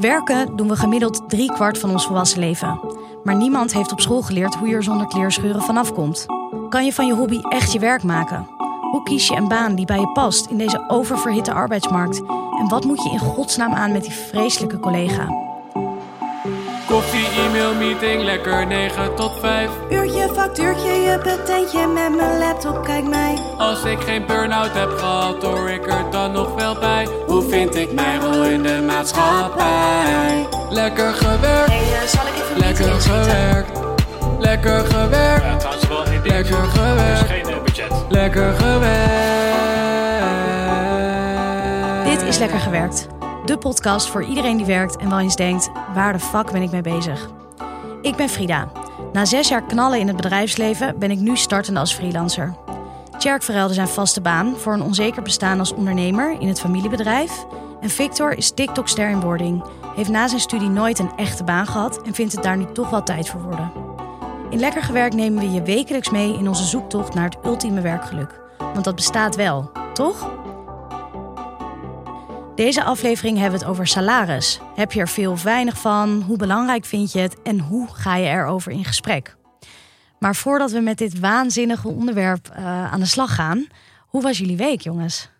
Werken doen we gemiddeld drie kwart van ons volwassen leven. Maar niemand heeft op school geleerd hoe je er zonder kleerscheuren vanaf komt. Kan je van je hobby echt je werk maken? Hoe kies je een baan die bij je past in deze oververhitte arbeidsmarkt? En wat moet je in godsnaam aan met die vreselijke collega? Koffie, e-mail, meeting, lekker 9 tot 5. Uurtje, factuurtje, je patentje met mijn laptop, kijk mij. Als ik geen burn-out heb gehad, hoor ik er dan nog wel bij. Hoe vind ik mijn rol in de maatschappij? Lekker gewerkt, Hey, eh, zal ik even lekker gewerkt. Lekker gewerkt, Ja, trouwens wel één lekker Er gewerkt, geen eh, budget. lekker gewerkt. Dit is Lekker Gewerkt. De podcast voor iedereen die werkt en wel eens denkt: waar de fuck ben ik mee bezig? Ik ben Frida. Na zes jaar knallen in het bedrijfsleven ben ik nu startende als freelancer. Tjerk verruilde zijn vaste baan voor een onzeker bestaan als ondernemer in het familiebedrijf. En Victor is TikTok-ster in wording, heeft na zijn studie nooit een echte baan gehad en vindt het daar nu toch wel tijd voor worden. In Lekker Gewerkt nemen we je wekelijks mee in onze zoektocht naar het ultieme werkgeluk. Want dat bestaat wel, toch? Deze aflevering hebben we het over salaris. Heb je er veel of weinig van? Hoe belangrijk vind je het? En hoe ga je erover in gesprek? Maar voordat we met dit waanzinnige onderwerp eh, aan de slag gaan, hoe was jullie week, jongens?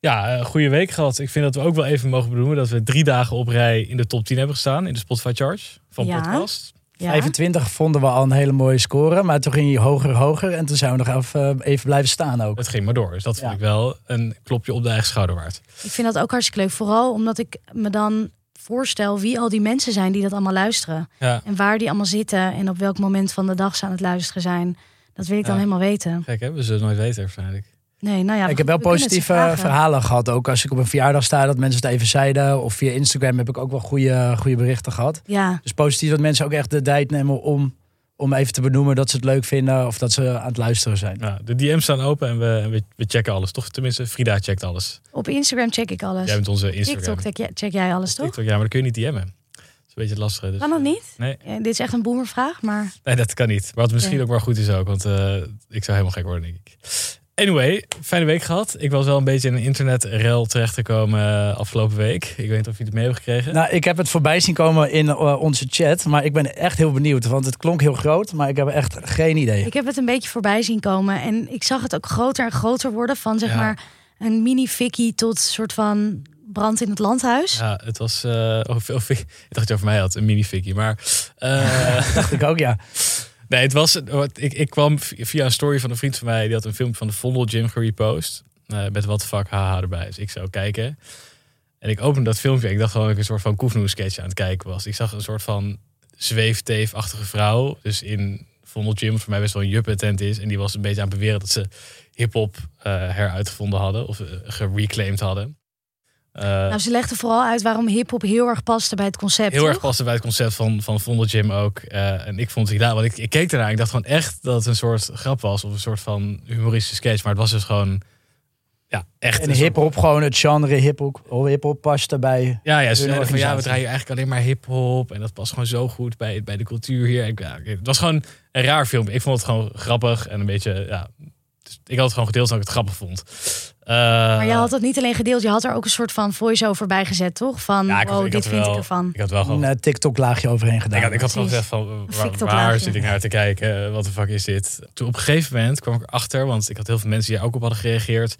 Ja, een goede week gehad. Ik vind dat we ook wel even mogen benoemen dat we drie dagen op rij in de top 10 hebben gestaan in de Spotify Charge van Ja. podcast. Ja? 25 vonden we al een hele mooie score. Maar toen ging hij hoger, hoger. En toen zijn we nog even, even blijven staan ook. Het ging maar door. Dus dat vond Ja. ik wel een klopje op de eigen schouder waard. Ik vind dat ook hartstikke leuk. Vooral omdat ik me dan voorstel wie al die mensen zijn die dat allemaal luisteren. Ja, En waar die allemaal zitten en op welk moment van de dag ze aan het luisteren zijn. Dat wil ik dan helemaal weten. gek hè? We zullen het nooit weten waarschijnlijk. Nee, nou ja, ik heb wel we positieve verhalen gehad. Ook als ik op een verjaardag sta, dat mensen het even zeiden. Of via Instagram heb ik ook wel goede, goede berichten gehad. Ja, Dus positief dat mensen ook echt de tijd nemen om, om even te benoemen dat ze het leuk vinden. Of dat ze aan het luisteren zijn. Ja, de DM's staan open en we, en we, we checken alles. Toch tenminste, Frida checkt alles. op Instagram check ik alles. Jij bent onze Instagram. TikTok check, jij- check jij alles, toch? TikTok, ja, maar dat kun je niet DM'en. Dat is een beetje lastig. Dus, Kan dat niet? Nee, Ja, dit is echt een boomervraag, maar nee, dat kan niet. Maar wat misschien ook wel goed is ook, want eh, ik zou helemaal gek worden, denk ik. Anyway, fijne week gehad. Ik was wel een beetje in een internetrel terechtgekomen eh, afgelopen week. Ik weet niet of jullie het mee hebben gekregen. Nou, ik heb het voorbij zien komen in eh, onze chat. Maar ik ben echt heel benieuwd. Want het klonk heel groot. Maar ik heb echt geen idee. ik heb het een beetje voorbij zien komen. En ik zag het ook groter en groter worden. Van zeg Ja. maar een mini-fikkie tot soort van brand in het landhuis. Ja, het was. eh of, of, ik dacht dat je over mij had, een mini-fikkie. Maar. eh, dacht ik ook, ja. Nee, het was. Ik, ik kwam via een story van een vriend van mij. Die had een filmpje van de Vondel Gym gerepost. eh, met wat fuck haha erbij. Dus ik zou kijken. En ik opende dat filmpje. Ik dacht gewoon dat ik een soort van Koefnoe sketch aan het kijken was. Ik zag een soort van zweefteefachtige vrouw. Dus in Vondel Gym, voor mij best wel een juppe tent is. En die was een beetje aan het beweren dat ze hip-hop eh, heruitgevonden hadden. Of eh, gereclaimed hadden. Eh, Nou, ze legde vooral uit waarom hip-hop heel erg paste bij het concept. Heel erg paste bij het concept van, van Vondel Gym ook. Eh, en ik vond het gedaan. Want ik, ik keek ernaar. Ik dacht gewoon echt dat het een soort grap was. Of een soort van humoristische sketch. Maar het was dus gewoon. Ja, echt. En soort- hip-hop, gewoon het genre hip-hop hip past erbij. Ja, ja, ze van ja, we draaien eigenlijk alleen maar hip-hop. En dat past gewoon zo goed bij, bij de cultuur hier. Ik, ja, het was gewoon een raar filmpje. Ik vond het gewoon grappig en een beetje. Ja, dus ik had het gewoon gedeeld omdat ik het grappig vond. Eh, Maar je had het niet alleen gedeeld, je had er ook een soort van voice-over bij gezet, toch? Van, ja, ik had- oh, ik dit vind wel- ik ervan. Ik had wel gewoon Een eh, TikTok-laagje overheen gedaan. Ik had, ik had gewoon gezegd van, waar, zit ik naar te kijken? Wat de fuck is dit? Toen op een gegeven moment kwam ik erachter, want ik had heel veel mensen die daar ook op hadden gereageerd.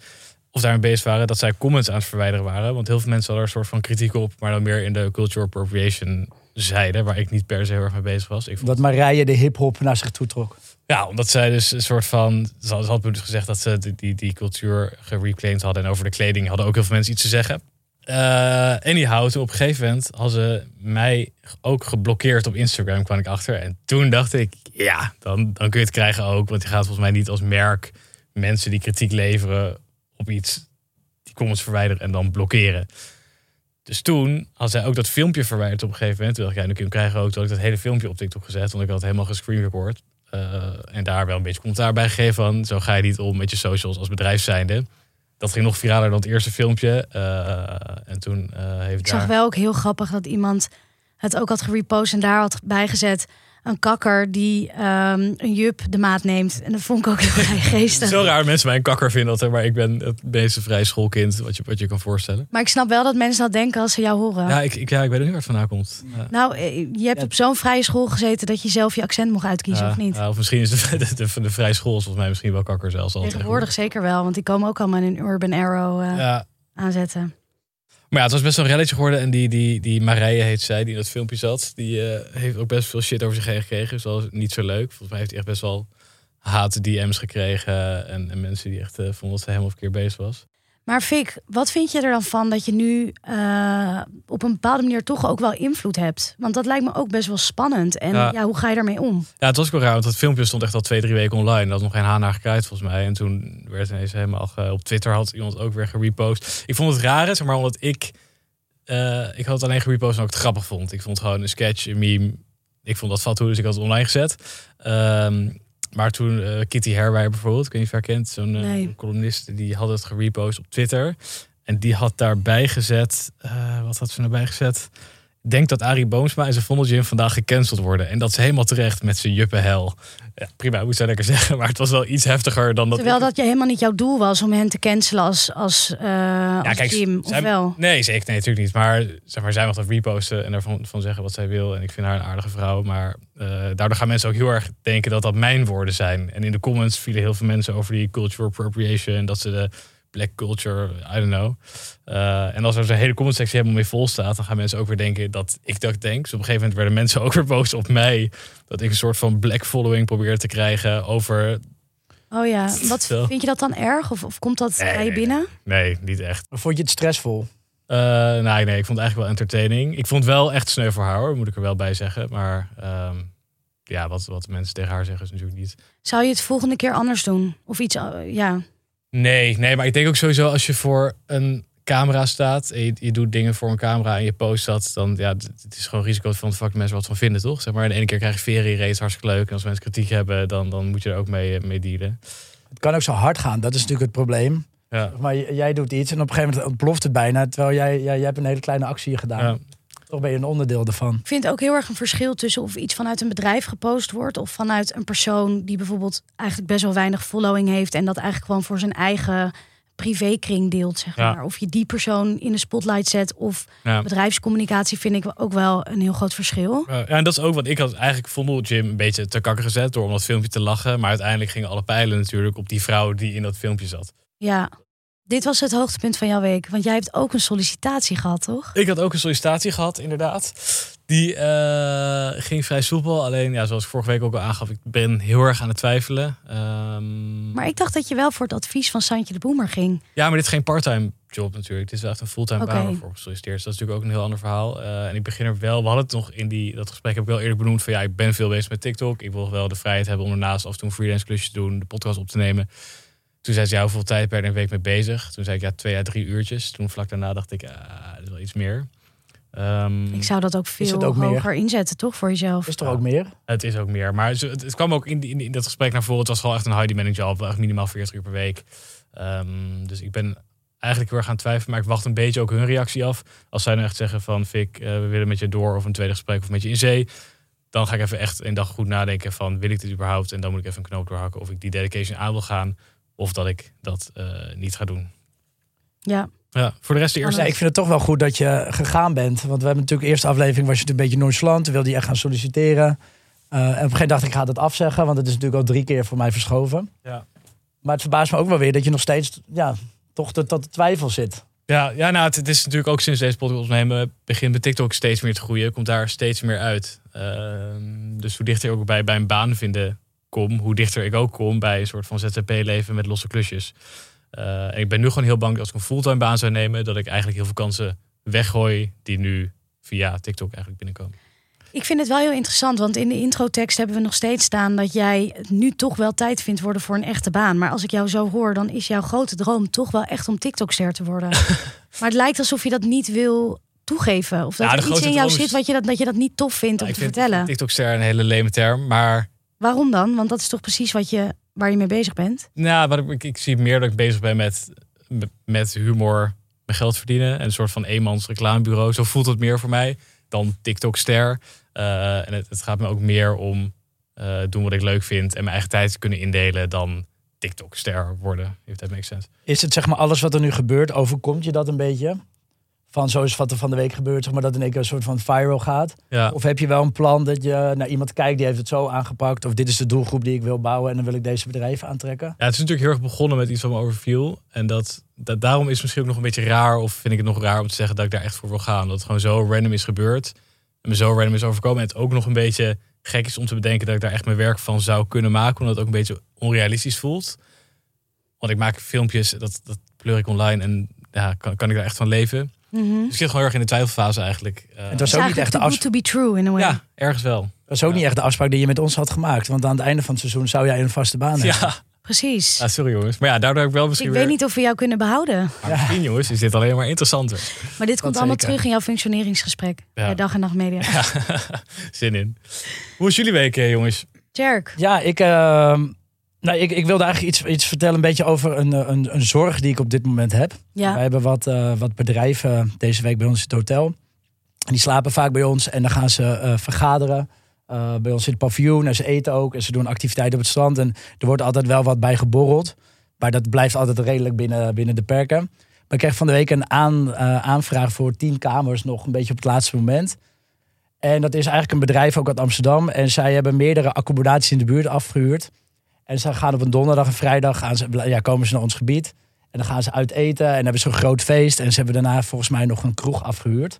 Of daarmee bezig waren, dat zij comments aan het verwijderen waren. Want heel veel mensen hadden er een soort van kritiek op, maar dan meer in de cultural appropriation zijde, waar ik niet per se heel erg mee bezig was. Ik vond, Dat Marije de hip-hop naar zich toe trok. ja, omdat zij dus een soort van, ze had, dus gezegd dat ze die, die, die cultuur gereclaimed hadden. En over de kleding hadden ook heel veel mensen iets te zeggen. Eh anyhow, toen op een gegeven moment hadden ze mij ook geblokkeerd op Instagram, kwam ik achter. En toen dacht ik, ja, dan, dan kun je het krijgen ook. Want je gaat volgens mij niet als merk mensen die kritiek leveren op iets, die comments verwijderen en dan blokkeren. Dus toen had zij ook dat filmpje verwijderd op een gegeven moment. Toen dacht ik, ja, nu krijgen ook. Had ik dat hele filmpje op TikTok gezet, want ik had helemaal gescreen record. Eh, en daar wel een beetje commentaar bij gegeven van, zo ga je niet om met je socials als bedrijf zijnde. Dat ging nog viraler dan het eerste filmpje. Eh, en toen eh, heeft Ik daar... zag wel ook heel grappig dat iemand het ook had gerepost en daar had bijgezet. Een kakker die ehm, een jup de maat neemt. En dat vond ik ook heel vrij geestig. Zo raar mensen mij een kakker vinden altijd, maar ik ben het meeste vrij schoolkind wat je, wat je kan voorstellen. Maar ik snap wel dat mensen dat denken als ze jou horen. Ja, ik, ik, ja, ik weet niet waar het vandaan komt. Ja. Nou, eh, je hebt Ja. op zo'n vrije school gezeten dat je zelf je accent mocht uitkiezen, Ja, of niet? ja, of misschien is de, de, de, de vrije school volgens mij misschien wel kakker zelfs al. Tegenwoordig zeker wel, want die komen ook allemaal in een Urban Arrow eh, Ja, aanzetten. Maar ja, het was best wel een relletje geworden. En die, die, die Marije heet zij, die in dat filmpje zat. Die eh, heeft ook best veel shit over zich heen gekregen. Dus dat was niet zo leuk. Volgens mij heeft hij echt best wel haat DM's gekregen. En, en mensen die echt eh, vonden dat ze helemaal verkeerd bezig was. Maar Fik, wat vind je er dan van dat je nu eh, op een bepaalde manier toch ook wel invloed hebt? Want dat lijkt me ook best wel spannend. En ja, Ja. hoe ga je daarmee om? Ja, het was ook wel raar. Want dat filmpje stond echt al twee, drie weken online. Dat had nog geen haan naar gekruid volgens mij. En toen werd ineens helemaal... op Twitter had iemand ook weer gerepost. Ik vond het raar, zeg maar, omdat ik... eh, ik had het alleen gerepost en ook het grappig vond. Ik vond het gewoon een sketch, een meme. Ik vond dat fatu, dus ik had het online gezet. Ehm, maar toen eh, Kitty Herwij bijvoorbeeld, ik weet niet of je haar kent, zo'n Nee. columnist, die had het gerepost op Twitter. En die had daarbij gezet, eh, wat had ze daarbij gezet? Denk dat Arie Boomsma en zijn Vondelgym vandaag gecanceld worden. En dat is helemaal terecht met zijn juppenhel. Ja, prima, moet zij lekker zeggen. Maar het was wel iets heftiger dan dat. Terwijl dat je helemaal niet jouw doel was om hen te cancelen als, als, eh als kijk, team, zij- of wel? Nee, zeker nee, natuurlijk niet. Maar, zeg maar zij mag dat reposten en ervan van zeggen wat zij wil. En ik vind haar een aardige vrouw. Maar eh, daardoor gaan mensen ook heel erg denken dat dat mijn woorden zijn. En in de comments vielen heel veel mensen over die cultural appropriation. En dat ze de black culture, I don't know. Eh, en als er zo'n hele comment sectie helemaal mee vol staat, dan gaan mensen ook weer denken dat ik dat denk. Dus op een gegeven moment werden mensen ook weer boos op mij. Dat ik een soort van black following probeerde te krijgen over... Oh ja, wat Zo. vind je dat dan erg? Of, of komt dat Nee, bij je binnen? Nee, niet echt. Vond je het stressvol? Eh, nee, nee, ik vond het eigenlijk wel entertaining. Ik vond het wel echt sneu voor haar, hoor, moet ik er wel bij zeggen. Maar ehm, ja, wat, wat mensen tegen haar zeggen is natuurlijk niet... Zou je het volgende keer anders doen? Of iets, eh, ja. Nee, nee, maar ik denk ook sowieso als je voor een camera staat... en je, je doet dingen voor een camera en je post dat... dan ja, het het is gewoon risico van de fuck mensen wat van vinden, toch? Zeg maar, en de ene keer krijg je reeds hartstikke leuk. En als mensen kritiek hebben, dan, dan moet je er ook mee, eh, mee dealen. Het kan ook zo hard gaan, dat is natuurlijk het probleem. Ja. Maar jij doet iets en op een gegeven moment ontploft het bijna. Terwijl jij, jij, jij hebt een hele kleine actie gedaan. Ja. Toch ben je een onderdeel ervan. Ik vind ook heel erg een verschil tussen of iets vanuit een bedrijf gepost wordt of vanuit een persoon die bijvoorbeeld eigenlijk best wel weinig following heeft en dat eigenlijk gewoon voor zijn eigen privékring deelt, zeg Ja. maar. Of je die persoon in de spotlight zet of Ja. bedrijfscommunicatie vind ik ook wel een heel groot verschil. Ja, en dat is ook wat ik had eigenlijk Vondel Jim een beetje te kakker gezet door om dat filmpje te lachen. Maar uiteindelijk gingen alle pijlen natuurlijk op die vrouw die in dat filmpje zat. Ja. Dit was het hoogtepunt van jouw week, want jij hebt ook een sollicitatie gehad, toch? Ik had ook een sollicitatie gehad, inderdaad. Die eh, ging vrij soepel. Alleen, ja, zoals ik vorige week ook al aangaf, ik ben heel erg aan het twijfelen. Ehm, Maar ik dacht dat je wel voor het advies van Santje de Boemer ging. Ja, maar dit is geen parttime job natuurlijk. Dit is wel echt een fulltime Oké. baan ik gesolliciteerd. Dus dat is natuurlijk ook een heel ander verhaal. Eh, en ik begin er wel, we hadden het nog in die, dat gesprek heb ik wel eerlijk benoemd van ja, ik ben veel bezig met TikTok. Ik wil wel de vrijheid hebben om ernaast af en toe een freelance klusje te doen, de podcast op te nemen. Toen zei ze, ja, hoeveel tijd ben je er een week mee bezig? Toen zei ik, ja, twee à drie uurtjes. Toen vlak daarna dacht ik, ah, dat is wel iets meer. Ehm, Ik zou dat ook veel ook meer? hoger inzetten, toch, voor jezelf? Is er ook meer? het is ook meer. Maar het, het kwam ook in, in, dat gesprek naar voren. Het was gewoon echt een high demanding job. Echt minimaal 40 uur per week. Ehm, dus ik ben eigenlijk heel erg gaan twijfelen. Maar ik wacht een beetje ook hun reactie af. Als zij nou echt zeggen van... Fik, eh, we willen met je door of een tweede gesprek of met je in zee. Dan ga ik even echt een dag goed nadenken van... wil ik dit überhaupt? En dan moet ik even een knoop doorhakken of ik die dedication aan wil gaan. Of dat ik dat eh, niet ga doen. Ja. Ja, voor de rest de eerste... Ja, ik vind het toch wel goed dat je gegaan bent. Want we hebben natuurlijk de eerste aflevering was je een beetje nonchalant. Toen wilde je echt gaan solliciteren. Eh, en op een gegeven moment dacht ik, ik ga dat afzeggen. Want het is natuurlijk al drie keer voor mij verschoven. Ja. Maar het verbaast me ook wel weer dat je nog steeds ja, toch tot, tot de twijfel zit. Ja, ja nou, het, het is natuurlijk ook sinds deze podcast opnemen... begint bij TikTok steeds meer te groeien. Komt daar steeds meer uit. Ehm, dus hoe dichter ik ook bij, bij een baan vinden kom... hoe dichter ik ook kom bij een soort van ZZP-leven met losse klusjes. Eh, en ik ben nu gewoon heel bang dat als ik een fulltime baan zou nemen... dat ik eigenlijk heel veel kansen weggooi... die nu via TikTok eigenlijk binnenkomen. Ik vind het wel heel interessant, want in de introtekst hebben we nog steeds staan dat jij nu toch wel tijd vindt worden voor een echte baan. Maar als ik jou zo hoor, dan is jouw grote droom toch wel echt om TikTokster te worden. maar het lijkt alsof je dat niet wil toegeven. Of dat Ja, er iets in jou zit wat je dat, dat je dat niet tof vindt om ik te vind vertellen. TikTokster een hele leme term, maar... Waarom dan? Want dat is toch precies wat je, waar je mee bezig bent? Nou, wat ik, ik zie meer dat ik bezig ben met, met humor, mijn geld verdienen. En een soort van eenmans reclamebureau. Zo voelt het meer voor mij. dan TikTok-ster. Eh, en het, het gaat me ook meer om eh, doen wat ik leuk vind en mijn eigen tijd kunnen indelen dan TikTok-ster worden. If that makes sense. Is het zeg maar alles wat er nu gebeurt, overkomt je dat een beetje? Van zoals wat er van de week gebeurt, zeg maar dat in één keer een soort van viral gaat? Ja. Of heb je wel een plan dat je naar iemand kijkt die heeft het zo aangepakt? Of dit is de doelgroep die ik wil bouwen en dan wil ik deze bedrijven aantrekken? Ja, het is natuurlijk heel erg begonnen met iets van me overviel. En dat, dat, daarom is het misschien ook nog een beetje raar, of vind ik het nog raar om te zeggen dat ik daar echt voor wil gaan. Dat het gewoon zo random is gebeurd. En me zo random is overkomen. En het ook nog een beetje gek is om te bedenken dat ik daar echt mijn werk van zou kunnen maken. Omdat het ook een beetje onrealistisch voelt. Want ik maak filmpjes, dat, dat pleur ik online en ja, kan, kan ik daar echt van leven. Dus ik zit gewoon heel erg in de twijfelfase eigenlijk. Eh, Het was ook niet echt de afspraak. to be true in a way. ja, ergens wel. Dat was ook niet echt de afspraak die je met ons had gemaakt. Want aan het einde van het seizoen zou jij een vaste baan hebben. Ja, Precies. ja, sorry jongens. Maar ja, daardoor heb ik wel misschien ik weer... weet niet of we jou kunnen behouden. Maar misschien jongens, is dit alleen maar interessanter. Maar dit komt allemaal zeker. terug in jouw functioneringsgesprek. Bij Dag en Nacht Media. Ja, zin in. Hoe is jullie week, eh, jongens? Jerk. Ja, ik, ehm, nou, ik, ik wilde eigenlijk iets, iets vertellen een beetje over een, eh, een, een zorg die ik op dit moment heb. Ja. Wij hebben wat, eh, wat bedrijven deze week bij ons in het hotel. En die slapen vaak bij ons en dan gaan ze eh, vergaderen. eh, bij ons in het paviljoen en ze eten ook en ze doen activiteiten op het strand. En er wordt altijd wel wat bij geborreld. Maar dat blijft altijd redelijk binnen, binnen de perken. Maar ik kreeg van de week een aan, eh, aanvraag voor tien kamers nog een beetje op het laatste moment. En dat is eigenlijk een bedrijf ook uit Amsterdam. En zij hebben meerdere accommodaties in de buurt afgehuurd. En ze gaan op een donderdag en vrijdag gaan ze, ja, komen ze naar ons gebied. En dan gaan ze uit eten en hebben ze een groot feest. En ze hebben daarna volgens mij nog een kroeg afgehuurd.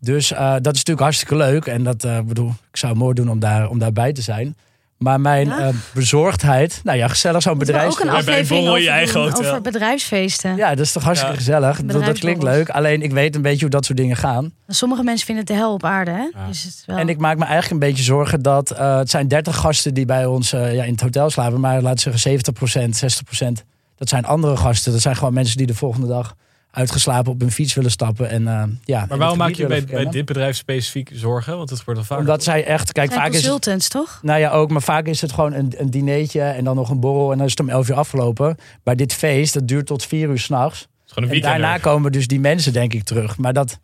Dus eh, dat is natuurlijk hartstikke leuk. En dat eh, bedoel, ik zou mooi doen om, daar, om daarbij te zijn. Maar mijn Ja? eh, bezorgdheid, nou ja, gezellig zo'n we ook bedrijf. een aflevering je over, eigen doen hotel. over bedrijfsfeesten. Ja, dat is toch hartstikke Ja. gezellig. Dat klinkt leuk. Alleen ik weet een beetje hoe dat soort dingen gaan. Sommige mensen vinden het de hel op aarde. Hè? Ja. Dus het wel... En ik maak me eigenlijk een beetje zorgen dat eh, het zijn 30 gasten die bij ons eh, ja, in het hotel slapen. Maar laten we zeggen 70%, 60%. Dat zijn andere gasten. Dat zijn gewoon mensen die de volgende dag uitgeslapen op hun fiets willen stappen. En, eh, ja, Maar waarom maak je bij, bij dit bedrijf specifiek zorgen? Want het gebeurt al vaak. Omdat zij echt, kijk, zijn vaak is het, consultants, toch? nou ja, ook, maar vaak is het gewoon een, een dinertje en dan nog een borrel en dan is het om 11 uur afgelopen. Maar dit feest, dat duurt tot 4 uur s'nachts. Is een En daarna komen dus die mensen, denk ik, terug. Maar dat,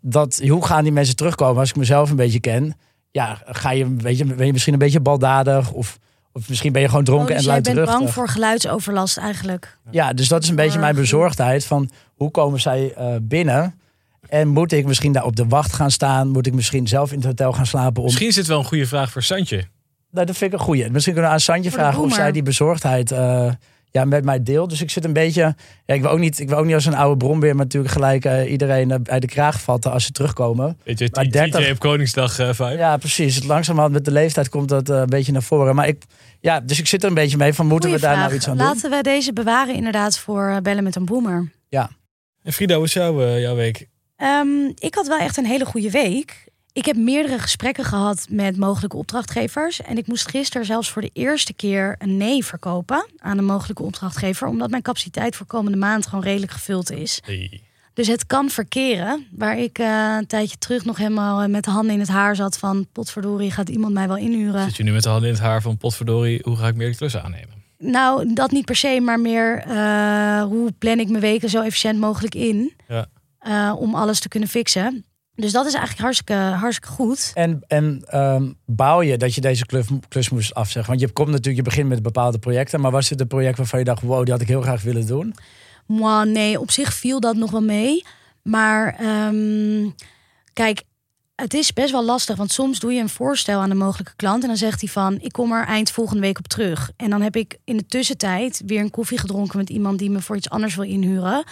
dat, hoe gaan die mensen terugkomen als ik mezelf een beetje ken? Ja, ga je, weet je, ben je misschien een beetje baldadig of, of misschien ben je gewoon Oh, dronken dus en jij bent luidruchtig. bang voor geluidsoverlast eigenlijk. Ja, dus dat is een beetje mijn bezorgdheid van hoe komen zij eh, binnen? En moet ik misschien daar op de wacht gaan staan? Moet ik misschien zelf in het hotel gaan slapen? Om... Misschien is dit wel een goede vraag voor Santje. Nou, dat vind ik een goeie. Misschien kunnen we aan Santje vragen of zij die bezorgdheid eh, ja, met mij deelt. Dus ik zit een beetje... Ja, ik, wil ook niet, ik wil ook niet als een oude bronbeer maar natuurlijk gelijk eh, iedereen eh, bij de kraag vatten als ze terugkomen. Weet je, Maar TJ 30 op Koningsdag eh. Ja, precies. Langzamerhand met de leeftijd komt dat eh, een beetje naar voren. Maar ik, ja, dus ik zit er een beetje mee van, moeten Goeie we daar vraag. nou iets aan doen? Laten we deze bewaren inderdaad voor eh, bellen met een boomer. En Frida, hoe is jouw, eh, jouw week? Ehm, ik had wel echt een hele goede week. Ik heb meerdere gesprekken gehad met mogelijke opdrachtgevers. En ik moest gisteren zelfs voor de eerste keer een nee verkopen aan een mogelijke opdrachtgever. Omdat mijn capaciteit voor komende maand gewoon redelijk gevuld is. Hey. Dus het kan verkeren. Waar ik eh, een tijdje terug nog helemaal eh, met de handen in het haar zat van... potverdorie, gaat iemand mij wel inhuren? Zit je nu met de handen in het haar van potverdorie, hoe ga ik meer klussen aannemen? Nou, dat niet per se, maar meer eh, hoe plan ik mijn weken zo efficiënt mogelijk in. Ja. om alles te kunnen fixen. Dus dat is eigenlijk hartstikke, hartstikke goed. En, en ehm, bouw je dat je deze klus, klus moest afzeggen? Want je komt natuurlijk, je begint met bepaalde projecten. Maar was dit een project waarvan je dacht, wow, die had ik heel graag willen doen? Mwah, nee, op zich viel dat nog wel mee. Maar ehm, kijk, het is best wel lastig. Want soms doe je een voorstel aan een mogelijke klant. En dan zegt hij van, ik kom er eind volgende week op terug. En dan heb ik in de tussentijd weer een koffie gedronken met iemand die me voor iets anders wil inhuren.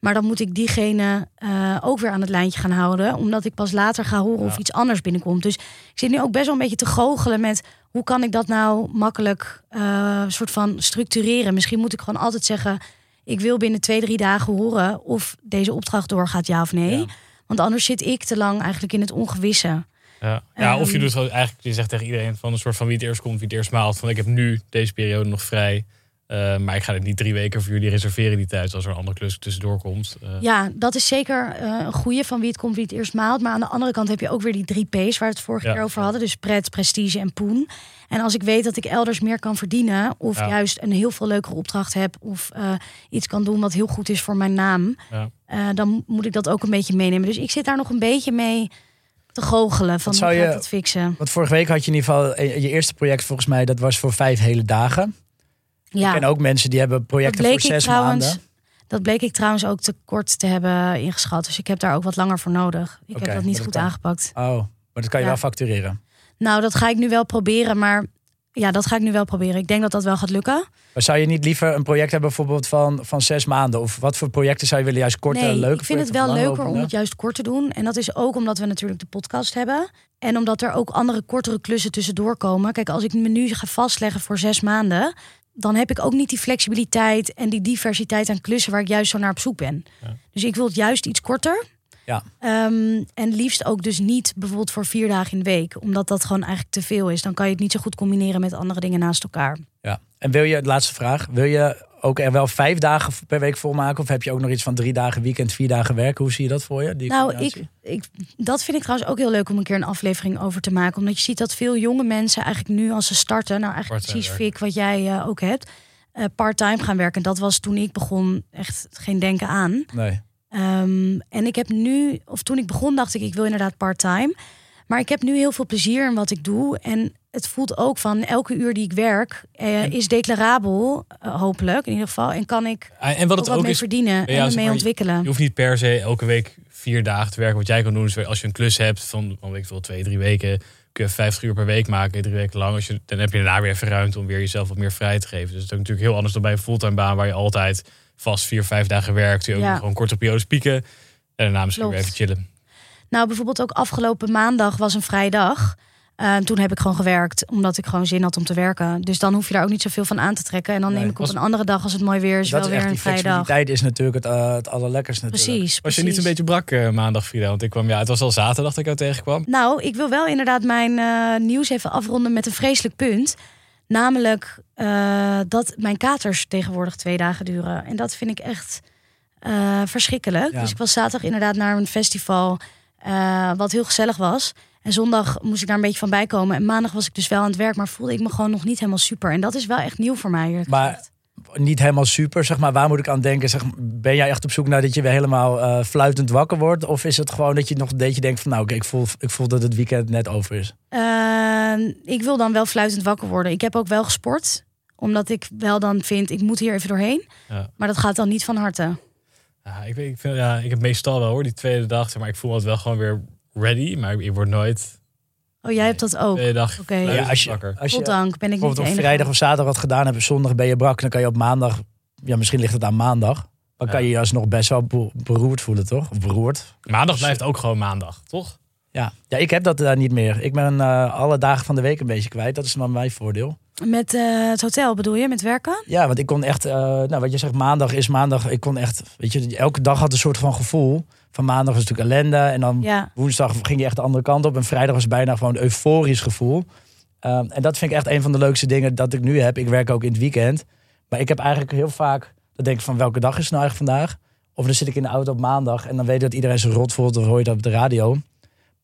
Maar dan moet ik diegene eh, ook weer aan het lijntje gaan houden. Omdat ik pas later ga horen of iets anders binnenkomt. Dus ik zit nu ook best wel een beetje te goochelen met... hoe kan ik dat nou makkelijk eh, soort van structureren? Misschien moet ik gewoon altijd zeggen... ik wil binnen twee, drie dagen horen... of deze opdracht doorgaat, ja of nee. Ja. Want anders zit ik te lang eigenlijk in het ongewisse. Ja. ja, of je Ehm. doet eigenlijk, je zegt tegen iedereen van een soort van wie het eerst komt, wie het eerst maalt. Van ik heb nu deze periode nog vrij. Eh, maar ik ga het niet drie weken voor jullie reserveren die tijd als er een andere klus tussendoor komt. Eh, Ja, dat is zeker eh, een goede van wie het komt, wie het eerst maalt. Maar aan de andere kant heb je ook weer die drie P's waar we het vorige Ja. keer over hadden. Dus pret, prestige en poen. En als ik weet dat ik elders meer kan verdienen... of Ja. juist een heel veel leukere opdracht heb... of eh, iets kan doen wat heel goed is voor mijn naam... Ja. eh, dan moet ik dat ook een beetje meenemen. Dus ik zit daar nog een beetje mee te goochelen van Wat hoe zou je- dat fixen. Want vorige week had je in ieder geval je eerste project volgens mij, dat was voor vijf hele dagen. Ja, En ook mensen die hebben projecten voor ik zes trouwens. maanden. Dat bleek ik trouwens ook te kort te hebben ingeschat. Dus ik heb daar ook wat langer voor nodig. Ik heb dat niet dat goed kan. aangepakt. Oh, maar dat kan je Ja. wel factureren. Nou, dat ga ik nu wel proberen. Maar ja, dat ga ik nu wel proberen. Ik denk dat dat wel gaat lukken. Maar zou je niet liever een project hebben bijvoorbeeld van, van zes maanden? Of wat voor projecten zou je willen? Juist korte, nee, leuke ik vind het wel leuker om het juist kort te doen. En dat is ook omdat we natuurlijk de podcast hebben. En omdat er ook andere kortere klussen tussendoor komen. Kijk, als ik me nu ga vastleggen voor zes maanden... dan heb ik ook niet die flexibiliteit en die diversiteit aan klussen... waar ik juist zo naar op zoek ben. Ja. Dus ik wil het juist iets korter. Ja. Ehm, en liefst ook dus niet bijvoorbeeld voor vier dagen in de week. Omdat dat gewoon eigenlijk te veel is. Dan kan je het niet zo goed combineren met andere dingen naast elkaar. Ja. En wil je, laatste vraag, wil je ook er wel vijf dagen per week volmaken? Of heb je ook nog iets van drie dagen weekend, vier dagen werken? Hoe zie je dat voor je? Die Nou, ik, ik, dat vind ik trouwens ook heel leuk om een keer een aflevering over te maken. Omdat je ziet dat veel jonge mensen eigenlijk nu als ze starten, nou eigenlijk precies Fik wat jij eh, ook hebt, eh part-time gaan werken. Dat was toen ik begon echt geen denken aan. Nee. Ehm, en ik heb nu, of toen ik begon, dacht ik, ik wil inderdaad part-time. Maar ik heb nu heel veel plezier in wat ik doe. En het voelt ook van elke uur die ik werk, eh, is declarabel, eh, hopelijk in ieder geval. En kan ik En wat ook het ook mee is, verdienen ja, en maar, ontwikkelen. je hoeft niet per se elke week vier dagen te werken. Wat jij kan doen is als je een klus hebt van, van ik veel, twee, drie weken, kun je 50 uur per week maken, drie weken lang. Als je, dan heb je daarna weer even ruimte om weer jezelf wat meer vrij te geven. Dus het is ook natuurlijk heel anders dan bij een fulltime baan waar je altijd vast vier, vijf dagen werkt. Je ook Ja. gewoon korte periodes pieken. En daarna misschien weer even chillen. Nou, bijvoorbeeld ook afgelopen maandag was een vrije Eh, toen heb ik gewoon gewerkt, omdat ik gewoon zin had om te werken. Dus dan hoef je daar ook niet zoveel van aan te trekken. En dan Nee, neem ik op was- een andere dag, als het mooi weer is, wel is weer echt een die vrije dag. flexibiliteit is natuurlijk het, het allerlekkerste natuurlijk. Precies, Was je niet een beetje brak eh, maandag, Frida? Want ik kwam, ja, het was al zaterdag dat ik jou tegenkwam. Nou, ik wil wel inderdaad mijn nieuws even afronden met een vreselijk punt. Namelijk dat mijn katers tegenwoordig twee dagen duren. En dat vind ik echt verschrikkelijk. Ja. Dus ik was zaterdag inderdaad naar een festival, wat heel gezellig was. En zondag moest ik daar een beetje van bijkomen. En maandag was ik dus wel aan het werk, maar voelde ik me gewoon nog niet helemaal super. En dat is wel echt nieuw voor mij. eerlijk Maar- gezegd. Niet helemaal super, zeg maar. Waar moet ik aan denken? Zeg, ben jij echt op zoek naar dat je weer helemaal eh, fluitend wakker wordt? Of is het gewoon dat je nog een beetje denkt van... nou, oké, ik, voel, ik voel dat het weekend net over is. Eh, ik wil dan wel fluitend wakker worden. Ik heb ook wel gesport, omdat ik wel dan vind, ik moet hier even doorheen. Ja. Maar dat gaat dan niet van harte. Ja, ik, weet- ik, vind, ja, ik heb meestal wel hoor, die tweede dag. zeg Maar ik voel me altijd wel gewoon weer ready. Maar ik, ik word nooit Oh, jij hebt dat ook. dag Oké. Ja, als je, wakker. als je Goddank, ben ik niet op vrijdag of zaterdag wat gedaan hebt... en zondag ben je brak, dan kan je op maandag... ja, misschien ligt het aan maandag... dan kan je je alsnog best wel be- beroerd voelen, toch? Of beroerd. Maandag blijft ook gewoon maandag, toch? Ja, ja ik heb dat daar niet meer. Ik ben eh, alle dagen van de week een beetje kwijt. Dat is maar mijn voordeel. Met eh, het hotel bedoel je, met werken? Ja, want ik kon echt, eh, nou wat je zegt, maandag is maandag. Ik kon echt, weet je, elke dag had een soort van gevoel. Van maandag was natuurlijk ellende. En dan Ja. woensdag ging je echt de andere kant op. En vrijdag was bijna gewoon een euforisch gevoel. Ehm, en dat vind ik echt een van de leukste dingen dat ik nu heb. Ik werk ook in het weekend. Maar ik heb eigenlijk heel vaak, dan denk ik van welke dag is het nou eigenlijk vandaag? Of dan zit ik in de auto op maandag en dan weet ik dat iedereen zich rot voelt. Of hoor je dat op de radio.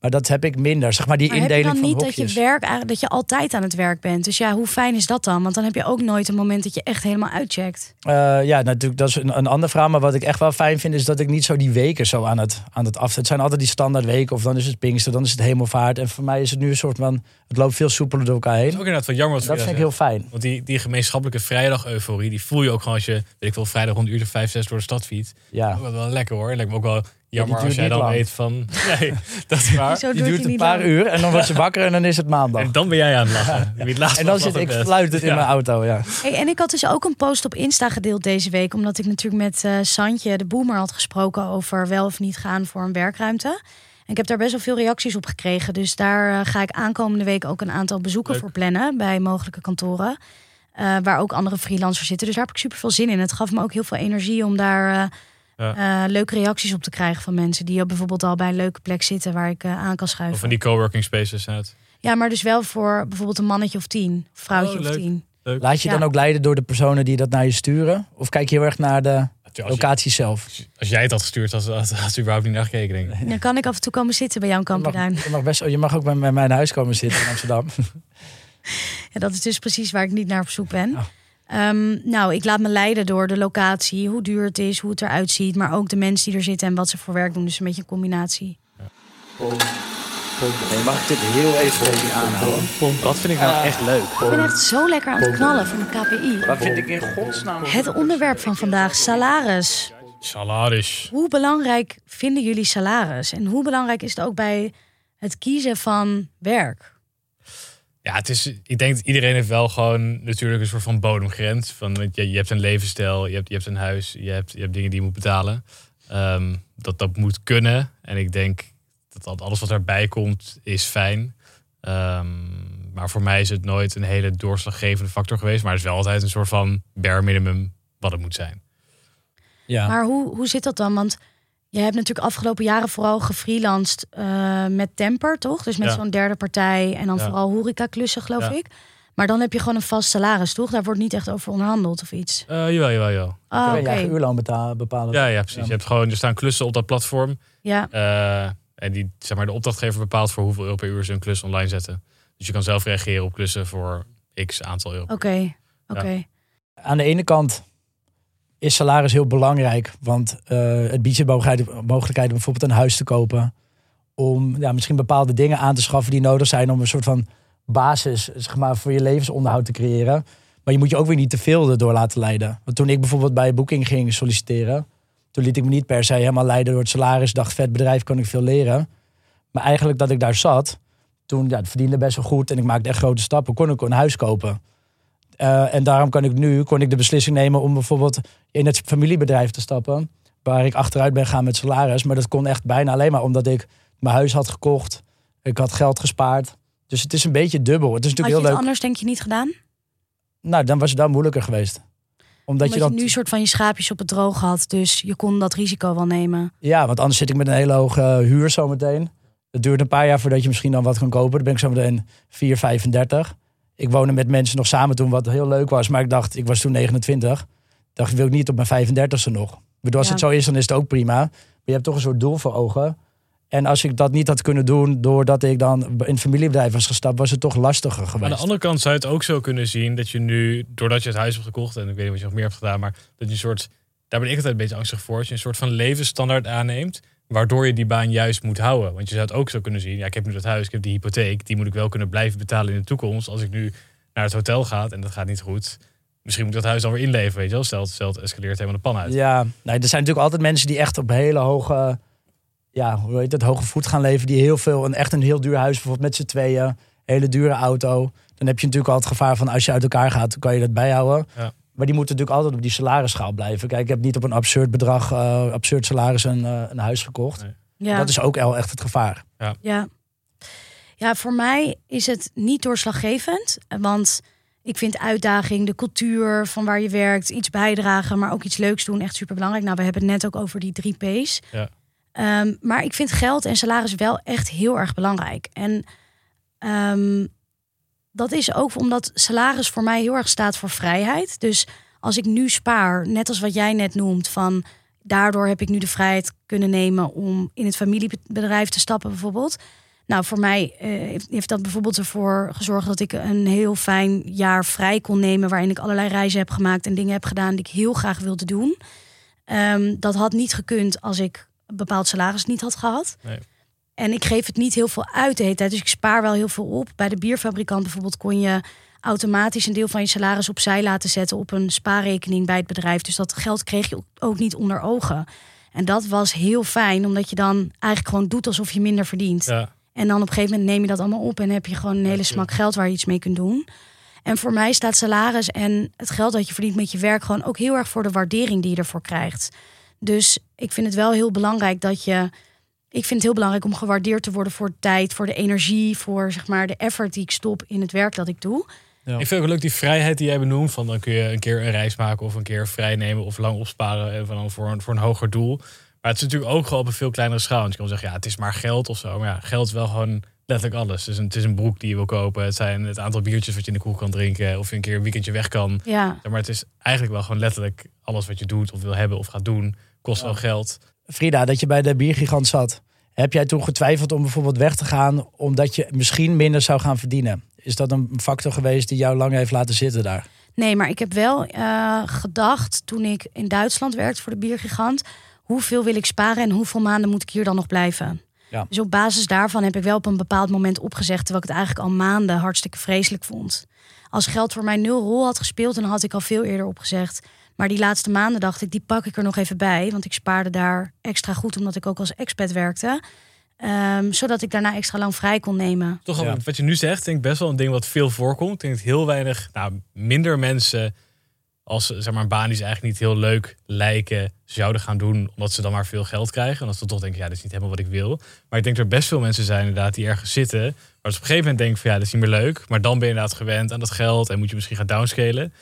Maar dat heb ik minder. Zeg maar die Maar heb je indeling dan van niet dat je werk eigenlijk dat je altijd aan het werk bent? Dus ja, hoe fijn is dat dan? Want dan heb je ook nooit een moment dat je echt helemaal uitcheckt. Eh, ja, natuurlijk, dat is een, een andere vraag. Maar wat ik echt wel fijn vind, is dat ik niet zo die weken zo aan het, aan het af. Het zijn altijd die standaard weken, of dan is het Pinkster, dan is het Hemelvaart. En voor mij is het nu een soort van, het loopt veel soepeler door elkaar Dat is heen. ook inderdaad wel jammer wat Dat vind ik heel fijn. Want die, die gemeenschappelijke vrijdag-euforie, die voel je ook gewoon als je, weet ik wel, vrijdag rond uur of vijf, zes door de stad fietst. Ja. Ook wel, wel lekker hoor. Lijkt me ook wel jammer duurt als jij niet dan lang. weet van, nee, dat is waar. Zo duurt een paar lang. uur en dan word je wakker en dan is het maandag. En dan ben jij aan het lachen. Wie het laatst En dan zit ik fluitend in Ja. mijn auto, ja. Hey, en ik had dus ook een post op Insta gedeeld deze week. Omdat ik natuurlijk met eh Santje, de boomer, had gesproken over wel of niet gaan voor een werkruimte. En ik heb daar best wel veel reacties op gekregen. Dus daar eh, ga ik aankomende week ook een aantal bezoeken Leuk. voor plannen bij mogelijke kantoren. Eh, waar ook andere freelancers zitten. Dus daar heb ik super veel zin in. Het gaf me ook heel veel energie om daar eh, eh, leuke reacties op te krijgen van mensen. Die bijvoorbeeld al bij een leuke plek zitten waar ik eh, aan kan Of schuiven. van die coworking spaces het. Ja, maar dus wel voor bijvoorbeeld een mannetje of tien. Of vrouwtje Oh, of leuk. tien. Laat je Ja. dan ook leiden door de personen die dat naar je sturen? Of kijk je heel erg naar de je, locatie zelf? als jij het had gestuurd, had, had, überhaupt niet naar gekeken, denk ik. Dan kan ik af en toe komen zitten bij jouw Je mag, kamperduin. je mag, best, je mag ook bij, bij mijn huis komen zitten in Amsterdam. Ja, dat is dus precies waar ik niet naar op zoek ben. Ja. Ehm, nou, ik laat me leiden door de locatie, hoe duur het is, hoe het eruit ziet, maar ook de mensen die er zitten en wat ze voor werk doen. Dus een beetje een combinatie. Mag ik dit heel even je aanhouden? Wat vind ik nou echt leuk? Ik ben echt zo lekker aan het knallen van de KPI. Wat vind ik in godsnaam... Het onderwerp van vandaag, salaris. Salaris. Hoe belangrijk vinden jullie salaris? En hoe belangrijk is het ook bij het kiezen van werk? Ja, het is, ik denk dat iedereen heeft wel gewoon natuurlijk een soort van bodemgrens. Van, want je, je hebt een levensstijl, je hebt, je hebt een huis, je hebt, je hebt dingen die je moet betalen. Ehm, dat, dat moet kunnen. En ik denk dat al- alles wat erbij komt, is fijn. Ehm, maar voor mij is het nooit een hele doorslaggevende factor geweest. Maar het is wel altijd een soort van bare minimum wat het moet zijn. Ja. Maar hoe, hoe zit dat dan? Want je hebt natuurlijk afgelopen jaren vooral gefreelanced eh, met Temper, toch? Dus met Ja. zo'n derde partij en dan Ja. vooral horecaklussen, geloof Ja. ik. Maar dan heb je gewoon een vast salaris, toch? Daar wordt niet echt over onderhandeld of iets. Eh jawel, jawel, jawel. Oh, Kun oké. je eigen uurloon bepalen? Ja, ja, precies. Je hebt gewoon, er staan klussen op dat platform. Ja, Eh, en die, zeg maar, de opdrachtgever bepaalt voor hoeveel euro per uur ze een klus online zetten. Dus je kan zelf reageren op klussen voor x aantal euro. oké. Oké. Aan de ene kant is salaris heel belangrijk. Want eh, het biedt je mogelijkheid, om bijvoorbeeld een huis te kopen. Om ja, misschien bepaalde dingen aan te schaffen die nodig zijn om een soort van basis zeg maar, voor je levensonderhoud te creëren. Maar je moet je ook weer niet te veel erdoor laten leiden. Want toen ik bijvoorbeeld bij Booking ging solliciteren, toen liet ik me niet per se helemaal leiden door het salaris. Dacht, vet bedrijf, kan ik veel leren. Maar eigenlijk dat ik daar zat, toen ja, het verdiende best wel goed en ik maakte echt grote stappen, kon ik een huis kopen. Eh, en daarom kan ik nu kon ik de beslissing nemen om bijvoorbeeld in het familiebedrijf te stappen. Waar ik achteruit ben gaan met salaris. Maar dat kon echt bijna alleen maar omdat ik mijn huis had gekocht. Ik had geld gespaard. Dus het is een beetje dubbel. Het is Had je natuurlijk het leuk. anders denk je niet gedaan? Nou, dan was het dan moeilijker geweest. Omdat, Omdat je, je dan. nu soort van je schaapjes op het droog had. Dus je kon dat risico wel nemen. Ja, want anders zit ik met een hele hoge huur zometeen. Het duurt een paar jaar voordat je misschien dan wat kan kopen. Dan ben ik zometeen 4, 35. Ik woonde met mensen nog samen toen, wat heel leuk was. Maar ik dacht, ik was toen 29. Dacht, wil ik niet op mijn 35ste nog. Ik bedoel, als Ja. het zo is, dan is het ook prima. Maar je hebt toch een soort doel voor ogen. En als ik dat niet had kunnen doen, doordat ik dan in het familiebedrijf was gestapt, was het toch lastiger Maar aan geweest. de andere kant zou je het ook zo kunnen zien dat je nu, doordat je het huis hebt gekocht, en ik weet niet wat je nog meer hebt gedaan, maar dat je een soort, daar ben ik altijd een beetje angstig voor, dat je een soort van levensstandaard aanneemt, waardoor je die baan juist moet houden. Want je zou het ook zo kunnen zien, ja, ik heb nu dat huis, ik heb die hypotheek, die moet ik wel kunnen blijven betalen in de toekomst. Als ik nu naar het hotel ga en dat gaat niet goed, misschien moet ik dat huis dan weer inleveren, weet je wel. Stel, het- stel het escaleert helemaal de pan uit. Ja, nee, er zijn natuurlijk altijd mensen die echt op hele hoge, ja, hoe heet het, hoge voet gaan leven. Die heel veel, een echt een heel duur huis, bijvoorbeeld met z'n tweeën, hele dure auto. Dan heb je natuurlijk al het gevaar van als je uit elkaar gaat, dan kan je dat bijhouden. Ja. Maar die moeten natuurlijk altijd op die salarisschaal blijven. Kijk, ik heb niet op een absurd bedrag, eh, absurd salaris een, eh, een huis gekocht. Nee. Ja. Dat is ook wel echt het gevaar. Ja. ja, voor mij is het niet doorslaggevend. Want ik vind uitdaging, de cultuur van waar je werkt, iets bijdragen, maar ook iets leuks doen echt super belangrijk. Nou, we hebben het net ook over die drie P's. Ja. Ehm, maar ik vind geld en salaris wel echt heel erg belangrijk. En ehm, dat is ook omdat salaris voor mij heel erg staat voor vrijheid. Dus als ik nu spaar, net als wat jij net noemt, van daardoor heb ik nu de vrijheid kunnen nemen om in het familiebedrijf te stappen, bijvoorbeeld. Nou, voor mij eh, heeft, dat bijvoorbeeld ervoor gezorgd dat ik een heel fijn jaar vrij kon nemen. Waarin ik allerlei reizen heb gemaakt en dingen heb gedaan die ik heel graag wilde doen. Ehm, dat had niet gekund als ik een bepaald salaris niet had gehad. Nee. En ik geef het niet heel veel uit de hele tijd. Dus ik spaar wel heel veel op. Bij de bierfabrikant bijvoorbeeld kon je automatisch een deel van je salaris opzij laten zetten op een spaarrekening bij het bedrijf. Dus dat geld kreeg je ook niet onder ogen. En dat was heel fijn, omdat je dan eigenlijk gewoon doet alsof je minder verdient. Ja. En dan op een gegeven moment neem je dat allemaal op en heb je gewoon een hele smak geld waar je iets mee kunt doen. En voor mij staat salaris en het geld dat je verdient met je werk gewoon ook heel erg voor de waardering die je ervoor krijgt. Dus ik vind het wel heel belangrijk dat je. Ik vind het heel belangrijk om gewaardeerd te worden voor de tijd, voor de energie, voor zeg maar de effort die ik stop in het werk dat ik doe. Ja. Ik vind ook leuk die vrijheid die jij benoemt. Van dan kun je een keer een reis maken of een keer vrij nemen of lang opsparen en dan voor, een, voor een hoger doel. Maar het is natuurlijk ook gewoon op een veel kleinere schaal. Want je kan zeggen, ja, het is maar geld of zo. Maar ja, geld is wel gewoon letterlijk alles. Het is een, het is een broek die je wil kopen. Het zijn het aantal biertjes wat je in de koel kan drinken. Of je een keer een weekendje weg kan. Ja, Maar het is eigenlijk wel gewoon letterlijk alles wat je doet of wil hebben of gaat doen. Kost wel geld. Frida, dat je bij de biergigant zat. Heb jij toen getwijfeld om bijvoorbeeld weg te gaan omdat je misschien minder zou gaan verdienen? Is dat een factor geweest die jou lang heeft laten zitten daar? Nee, maar ik heb wel eh, gedacht toen ik in Duitsland werkte voor de biergigant. Hoeveel wil ik sparen en hoeveel maanden moet ik hier dan nog blijven? Ja. Dus op basis daarvan heb ik wel op een bepaald moment opgezegd, terwijl ik het eigenlijk al maanden hartstikke vreselijk vond. Als geld voor mij nul rol had gespeeld, dan had ik al veel eerder opgezegd. Maar die laatste maanden dacht ik, die pak ik er nog even bij. Want ik spaarde daar extra goed, omdat ik ook als expat werkte. Ehm, zodat ik daarna extra lang vrij kon nemen. Toch Ja. wat je nu zegt, denk ik best wel een ding wat veel voorkomt. Ik denk dat heel weinig, nou, minder mensen als zeg maar, een baan die ze eigenlijk niet heel leuk lijken, zouden gaan doen omdat ze dan maar veel geld krijgen. En dat ze toch denken, ja, dit is niet helemaal wat ik wil. Maar ik denk dat er best veel mensen zijn inderdaad die ergens zitten, waar ze op een gegeven moment denken van ja, dit is niet meer leuk. Maar dan ben je inderdaad gewend aan dat geld en moet je misschien gaan downscalen.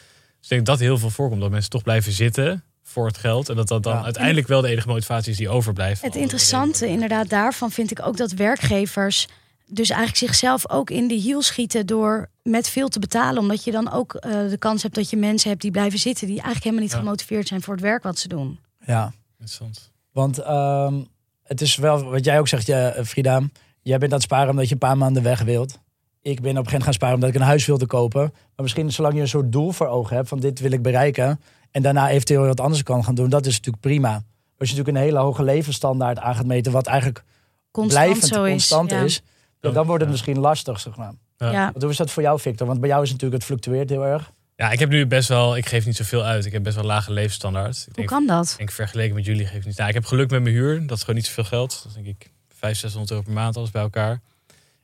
Dus ik denk dat heel veel voorkomt, dat mensen toch blijven zitten voor het geld. En dat dat dan Ja. uiteindelijk wel de enige motivatie is die overblijft. Het interessante inderdaad daarvan vind ik ook dat werkgevers dus eigenlijk zichzelf ook in de hiel schieten door met veel te betalen. Omdat je dan ook eh, de kans hebt dat je mensen hebt die blijven zitten die eigenlijk helemaal niet Ja. gemotiveerd zijn voor het werk wat ze doen. Ja, Interessant. want ehm, het is wel wat jij ook zegt, ja, Frida. Jij bent aan het sparen omdat je een paar maanden weg wilt. Ik ben op een gegeven moment gaan sparen omdat ik een huis wilde kopen. Maar misschien zolang je een soort doel voor ogen hebt van dit wil ik bereiken. En daarna eventueel wat anders kan gaan doen. Dat is natuurlijk prima. Als je natuurlijk een hele hoge levensstandaard aan gaat meten. Wat eigenlijk Constant blijvend zo is. constant is. ja, dan wordt het Ja. misschien lastig, zeg maar. Ja. Hoe is dat voor jou, Victor? Want bij jou is het natuurlijk, het fluctueert heel erg. Ja, ik heb nu best wel, ik geef niet zoveel uit. Ik heb best wel lage levensstandaard. Ik Hoe denk, kan dat? ik vergeleken met jullie geef ik niet. Nou, ik heb geluk met mijn huur. Dat is gewoon niet zoveel geld. Dat is denk ik 500, 600 euro per maand alles bij elkaar.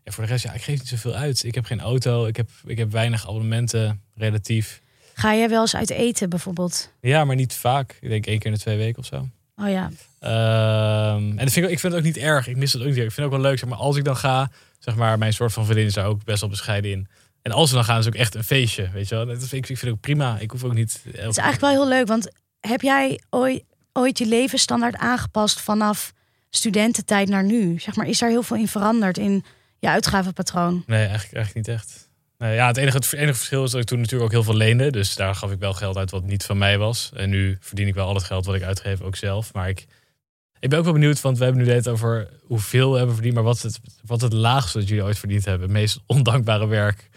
En voor de rest, ja, ik geef niet zoveel uit. Ik heb geen auto. Ik heb, ik heb weinig abonnementen, relatief. Ga jij wel eens uit eten bijvoorbeeld? Ja, maar niet vaak. Ik denk één keer in de twee weken of zo. Oh ja. Ehm, en dat vind ik, ik vind het ook niet erg. Ik mis het ook niet. erg. Ik vind het ook wel leuk. Zeg maar, als ik dan ga, zeg maar, mijn soort van vriendin is daar ook best wel bescheiden in. En als we dan gaan, is het ook echt een feestje. Weet je wel? Dat vind ik, ik vind het ook prima. Ik hoef ook niet. Het is eigenlijk wel heel leuk, want heb jij ooit, ooit je levensstandaard aangepast vanaf studententijd naar nu? Zeg maar, is daar heel veel in veranderd in je uitgavenpatroon? Nee, eigenlijk, eigenlijk niet echt. Nee, ja, het enige, het enige verschil is dat ik toen natuurlijk ook heel veel leende. Dus daar gaf ik wel geld uit wat niet van mij was. En nu verdien ik wel al het geld wat ik uitgeef ook zelf. Maar ik, ik ben ook wel benieuwd, want we hebben nu het over hoeveel we hebben verdiend. Maar wat is het, wat het laagste dat jullie ooit verdiend hebben? Het meest ondankbare werk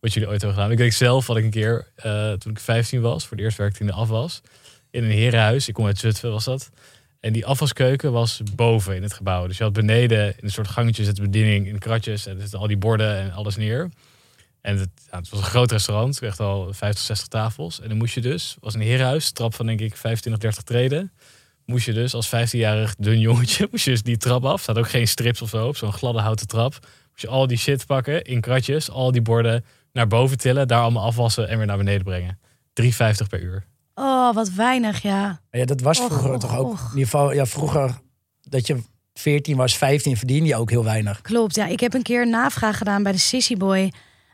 wat jullie ooit hebben gedaan. Ik denk zelf had ik een keer, eh, toen ik 15 was, voor het eerst werkte in de afwas. In een herenhuis, ik kom uit Zutphen was dat. En die afwaskeuken was boven in het gebouw. Dus je had beneden in een soort gangetje zit de bediening in kratjes. En er zitten al die borden en alles neer. En het, was een groot restaurant, echt al 50, 60 tafels. En dan moest je dus, was een herenhuis, trap van denk ik 25, 30 treden. Moest je dus als 15-jarig dun jongetje, moest je dus die trap af. staat ook geen strips of zo op, zo'n gladde houten trap. Moest je al die shit pakken in kratjes, al die borden naar boven tillen, daar allemaal afwassen en weer naar beneden brengen. 3,50 per uur. Oh, wat weinig, ja. Ja, dat was Och, vroeger och, toch ook. och. In ieder geval, ja, vroeger dat je 14 was, 15 verdiende je ook heel weinig. Klopt, ja. Ik heb een keer een navraag gedaan bij de Sissy Boy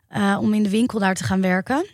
eh, om in de winkel daar te gaan werken.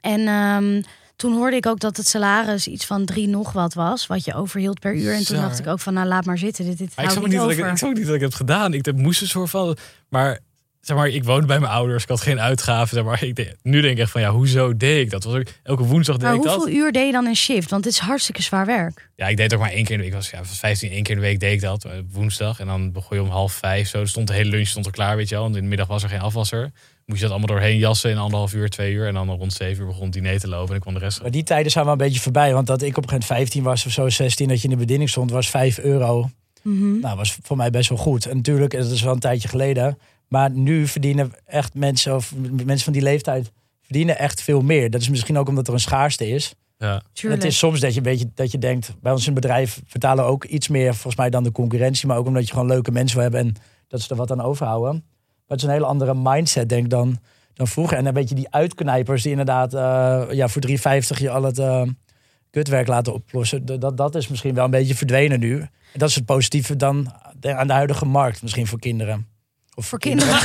En ehm, toen hoorde ik ook dat het salaris iets van drie nog wat was, wat je overhield per uur. En toen dacht ik ook van, nou laat maar zitten, dit, dit Maar ik ook niet niet dat ik, over. ik zag ook niet dat ik het heb gedaan. Ik heb- moest een soort van. Maar zeg maar, ik woonde bij mijn ouders. Ik had geen uitgaven. Zeg maar, ik nu denk ik echt van ja, hoezo deed ik dat? Was ook, elke woensdag deed maar ik hoeveel dat. uur deed je dan in shift? Want het is hartstikke zwaar werk. Ja, ik deed ook maar één keer in de week. Ik was, ja, was 15, één keer in de week deed ik dat. eh, Woensdag. En dan begon je om half vijf. Zo. Er stond de hele lunch stond er klaar, weet je wel. Want in de middag was er geen afwasser. Moest je dat allemaal doorheen jassen in anderhalf uur, twee uur. En dan rond zeven uur begon het diner te lopen. En ik kwam de rest. Maar die tijden zijn wel een beetje voorbij. Want dat ik op een gegeven moment 15 was of zo, 16, dat je in de bediening stond, was 5 euro. Mhm. Nou, was voor mij best wel goed. En natuurlijk, dat is wel een tijdje geleden. Maar nu verdienen echt mensen, of mensen van die leeftijd, verdienen echt veel meer. Dat is misschien ook omdat er een schaarste is. Ja. Het is soms dat je, een beetje, dat je denkt, bij ons in het bedrijf vertalen we ook iets meer volgens mij dan de concurrentie. Maar ook omdat je gewoon leuke mensen wil hebben en dat ze er wat aan overhouden. Maar het is een hele andere mindset denk ik dan, dan vroeger. En een beetje die uitknijpers die inderdaad eh, ja, voor 3,50 je al het eh, kutwerk laten oplossen. Dat- Dat, dat is misschien wel een beetje verdwenen nu. En dat is het positieve dan aan de huidige markt, misschien voor kinderen. Of Voor kinderen.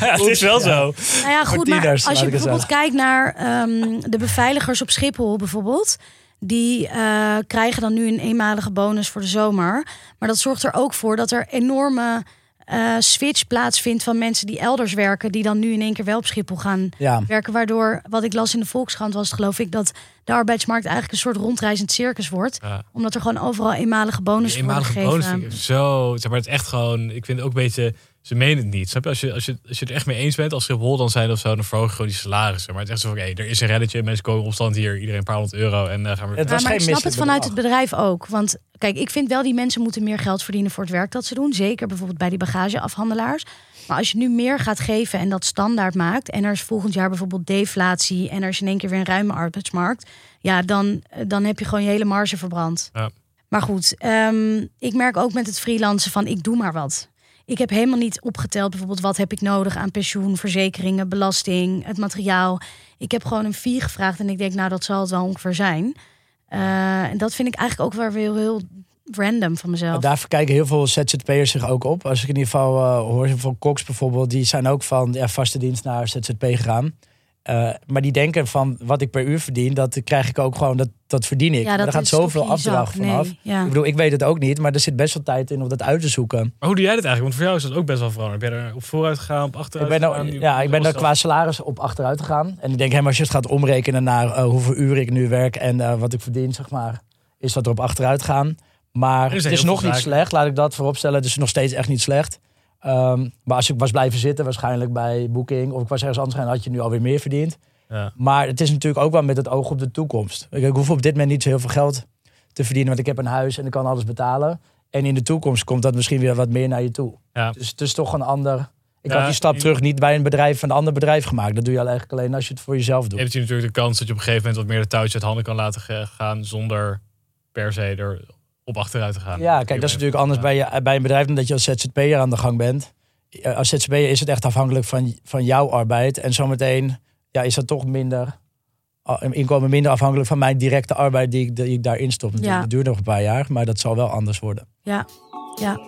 ja, het is wel zo. Nou ja, goed, maar tieners, als je bijvoorbeeld kijkt naar ehm, de beveiligers op Schiphol bijvoorbeeld. Die eh, krijgen dan nu een eenmalige bonus voor de zomer. Maar dat zorgt er ook voor dat er enorme eh, switch plaatsvindt van mensen die elders werken. Die dan nu in één keer wel op Schiphol gaan Ja, werken. Waardoor, wat ik las in de Volkskrant was, het, geloof ik, dat de arbeidsmarkt eigenlijk een soort rondreizend circus wordt. Ja. Omdat er gewoon overal eenmalige bonus Die worden eenmalige gegeven. bonus vind ik zo. Zeg maar, het is echt gewoon. Ik vind het ook een beetje ze menen het niet. Snap je? Als je, als, je, als je het er echt mee eens bent, als Schiphol dan zijn of zo, dan verhogen gewoon die salarissen. Maar het is echt zo van, hé, er is een reddetje, mensen komen op stand hier, iedereen een paar honderd euro en eh, gaan we... Het Ja, was maar geen ik snap het vanuit het bedrijf ook. Want kijk, ik vind wel die mensen moeten meer geld verdienen voor het werk dat ze doen. Zeker bijvoorbeeld bij die bagageafhandelaars. Maar als je nu meer gaat geven en dat standaard maakt... en er is volgend jaar bijvoorbeeld deflatie... en er is in één keer weer een ruime arbeidsmarkt... ja, dan, dan heb je gewoon je hele marge verbrand. Ja. Maar goed, ehm, ik merk ook met het freelancen van ik doe maar wat. Ik heb helemaal niet opgeteld bijvoorbeeld wat heb ik nodig aan pensioen, verzekeringen, belasting, het materiaal. Ik heb gewoon een fee gevraagd en ik denk nou dat zal het wel ongeveer zijn. Eh, en dat vind ik eigenlijk ook wel weer heel, heel random van mezelf. Daar kijken heel veel ZZP'ers zich ook op. Als ik in ieder geval eh, hoor van Cox bijvoorbeeld, die zijn ook van ja, vaste dienst naar ZZP gegaan. Eh, maar die denken van wat ik per uur verdien, dat krijg ik ook gewoon, dat, dat verdien ik. Ja, maar dat er gaat zoveel afdracht zak? vanaf. Nee, ja. Ik bedoel, ik weet het ook niet, maar er zit best wel tijd in om dat uit te zoeken. Maar hoe doe jij dit eigenlijk? Want voor jou is dat ook best wel veranderd. Ben je er op vooruit gegaan, op Ik achteruit ben, gegaan? nou, ja, ik ben er qua salaris op achteruit gegaan. En ik denk, helemaal als je het gaat omrekenen naar eh, hoeveel uren ik nu werk en eh, wat ik verdien, zeg maar, is dat erop achteruit gaan. Maar is het is nog niet slecht, laat ik dat vooropstellen. Het is nog steeds echt niet slecht. Ehm, maar als ik was blijven zitten, waarschijnlijk bij Booking, of ik was ergens anders gaan, had je nu alweer meer verdiend. Ja. Maar het is natuurlijk ook wel met het oog op de toekomst. Ik, ik hoef op dit moment niet zo heel veel geld te verdienen, want ik heb een huis en ik kan alles betalen. En in de toekomst komt dat misschien weer wat meer naar je toe. Ja. Dus het is toch een ander. Ik Ja, had die stap in- terug niet bij een bedrijf van een ander bedrijf gemaakt. Dat doe je eigenlijk alleen als je het voor jezelf Je doet. hebt hier natuurlijk de kans dat je op een gegeven moment wat meer de touwtjes uit handen kan laten gaan zonder per se er op achteruit te gaan. Ja, kijk, dat is natuurlijk anders bij, je, bij een bedrijf dan dat je als ZZP'er aan de gang bent. Eh, Als ZZP'er is het echt afhankelijk van, van jouw arbeid. En zometeen ja, is dat toch minder, ah, inkomen minder afhankelijk van mijn directe arbeid die ik, die ik daarin stop. Natuurlijk. Ja. Dat duurt nog een paar jaar, maar dat zal wel anders worden. Ja, ja.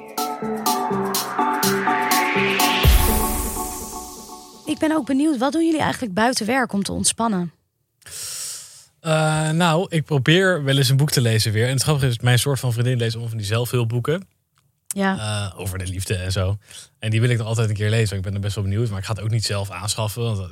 Ik ben ook benieuwd, wat doen jullie eigenlijk buiten werk om te ontspannen? Eh, nou, ik probeer wel eens een boek te lezen weer. En het grappige is, mijn soort van vriendin leest allemaal van die zelfhulpboeken. Ja, eh, over de liefde en zo. En die wil ik dan altijd een keer lezen. want Ik ben er best wel benieuwd. Maar ik ga het ook niet zelf aanschaffen. Want dat-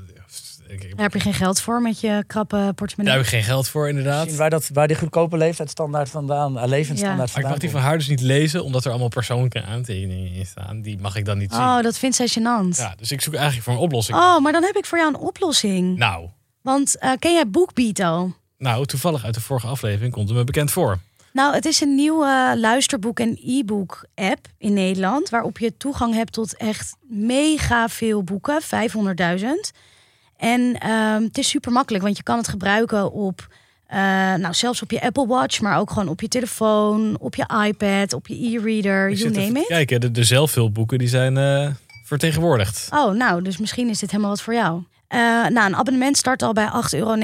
ik, ik- daar heb je geen geld voor met je krappe daar portemonnee. heb ik geen geld voor, inderdaad. Zien waar, dat, waar die goedkope leeftijdsstandaard vandaan, uh, levensstandaard Maar ik vandaan mag die van haar dus niet lezen, omdat er allemaal persoonlijke aantekeningen in staan. Die mag ik dan niet zien. Oh, dat vindt zij gênant. Ja, dus ik zoek eigenlijk voor een oplossing. Oh, maar dan heb ik voor jou een oplossing. Nou, Want eh, ken jij BookBeat al? nou, toevallig uit de vorige aflevering komt het me bekend voor. Nou, het is een nieuwe luisterboek- en e-book app in Nederland... waarop je toegang hebt tot echt mega veel boeken, 500.000. En ehm, het is super makkelijk, want je kan het gebruiken op... eh, nou, zelfs op je Apple Watch, maar ook gewoon op je telefoon, op je iPad, op je e-reader, you name it. kijken, de, de zelfhulpboeken die zijn eh, vertegenwoordigd. Oh, nou, dus misschien is dit helemaal wat voor jou. Eh, nou, een abonnement start al bij 8,99 euro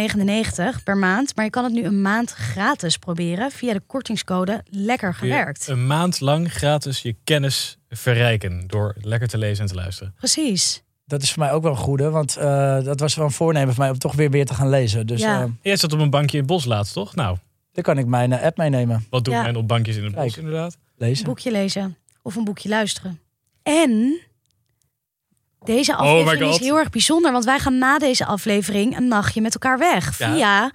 per maand. Maar je kan het nu een maand gratis proberen via de kortingscode Lekker Gewerkt. Een maand lang gratis je kennis verrijken door lekker te lezen en te luisteren. Precies. Dat is voor mij ook wel een goede, want eh, dat was wel een voornemen van mij om toch weer weer te gaan lezen. Dus Ja. eh, Jij zat op een bankje in het bos laatst, toch? Nou, dan kan ik mijn app meenemen. wat doen Ja. men op bankjes in het bos Kijk. inderdaad? Een Lezen. boekje lezen of een boekje luisteren. En deze Oh aflevering is heel erg bijzonder, want wij gaan na deze aflevering een nachtje met elkaar weg Ja. via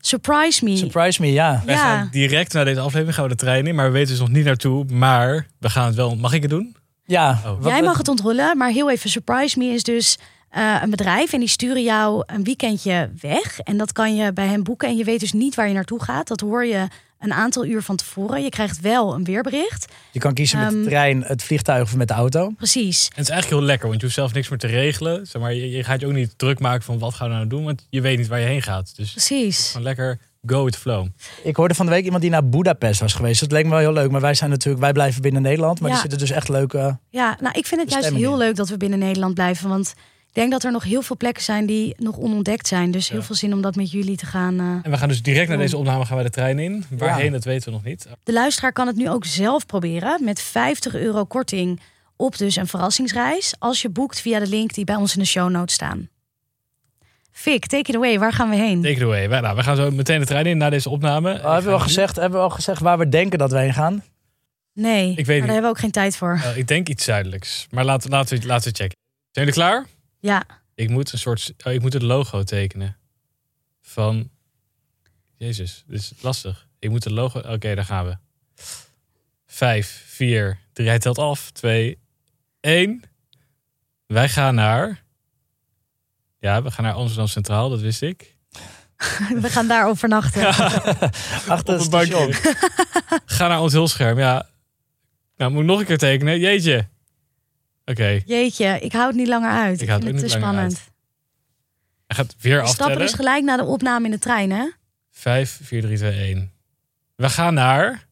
Surprise Me. Surprise me, ja. Wij Ja. gaan direct na deze aflevering gaan we de trein in, maar we weten dus nog niet naartoe. Maar we gaan het wel. Mag ik het doen? Ja, Oh. Jij mag het ontrollen, maar heel even Surprise Me is dus eh, een bedrijf en die sturen jou een weekendje weg. En dat kan je bij hen boeken en je weet dus niet waar je naartoe gaat. Dat hoor je een aantal uur van tevoren. Je krijgt wel een weerbericht. Je kan kiezen met de Ehm, trein, het vliegtuig of met de auto. Precies. En het is eigenlijk heel lekker, want je hoeft zelf niks meer te regelen. Zeg maar, je, je gaat je ook niet druk maken van wat gaan we nou doen, want je weet niet waar je heen gaat. Dus Precies. gewoon lekker go with flow. Ik hoorde van de week iemand die naar Budapest was geweest. Dat leek me wel heel leuk. Maar wij zijn natuurlijk, wij blijven binnen Nederland. Maar Ja. er zitten dus echt leuke. Ja, nou ik vind het juist heel leuk dat we binnen Nederland blijven. Want ik denk dat er nog heel veel plekken zijn die nog onontdekt zijn. Dus heel Ja. veel zin om dat met jullie te gaan. eh. En we gaan dus direct na Oh. deze opname gaan wij de trein in. Waarheen, Ja. dat weten we nog niet. De luisteraar kan het nu ook zelf proberen met 50 euro korting op dus een verrassingsreis. Als je boekt via de link die bij ons in de show notes staan. Fik, take it away. Waar gaan we heen? Take it away. Nou, we gaan zo meteen de trein in na deze opname. Oh, hebben, we al gezegd, hebben we al gezegd waar we denken dat we heen gaan? Nee, Ik weet maar daar hebben we ook geen tijd voor. Eh, ik denk iets zuidelijks. Maar laten, laten, we, laten we checken. Zijn jullie klaar? Ja, Ik moet een soort. Oh, ik moet het logo tekenen. Van. Jezus, dit is lastig. Ik moet het logo. Oké, daar gaan we. Vijf, vier, drie. Hij telt af. Twee, één. Wij gaan naar... Ja, we gaan naar Amsterdam Centraal, dat wist ik. We gaan daar overnachten. Achter het station. bankje. Ga naar ons hulscherm, ja. Nou, moet ik nog een keer tekenen? Jeetje. Oké, Jeetje, ik hou het niet langer uit. Ik, Ik vind het het ook te niet langer spannend. hij gaat weer We stappen aftellen. dus gelijk naar de opname in de trein, hè? 5, 4, 3, 2, 1. We gaan naar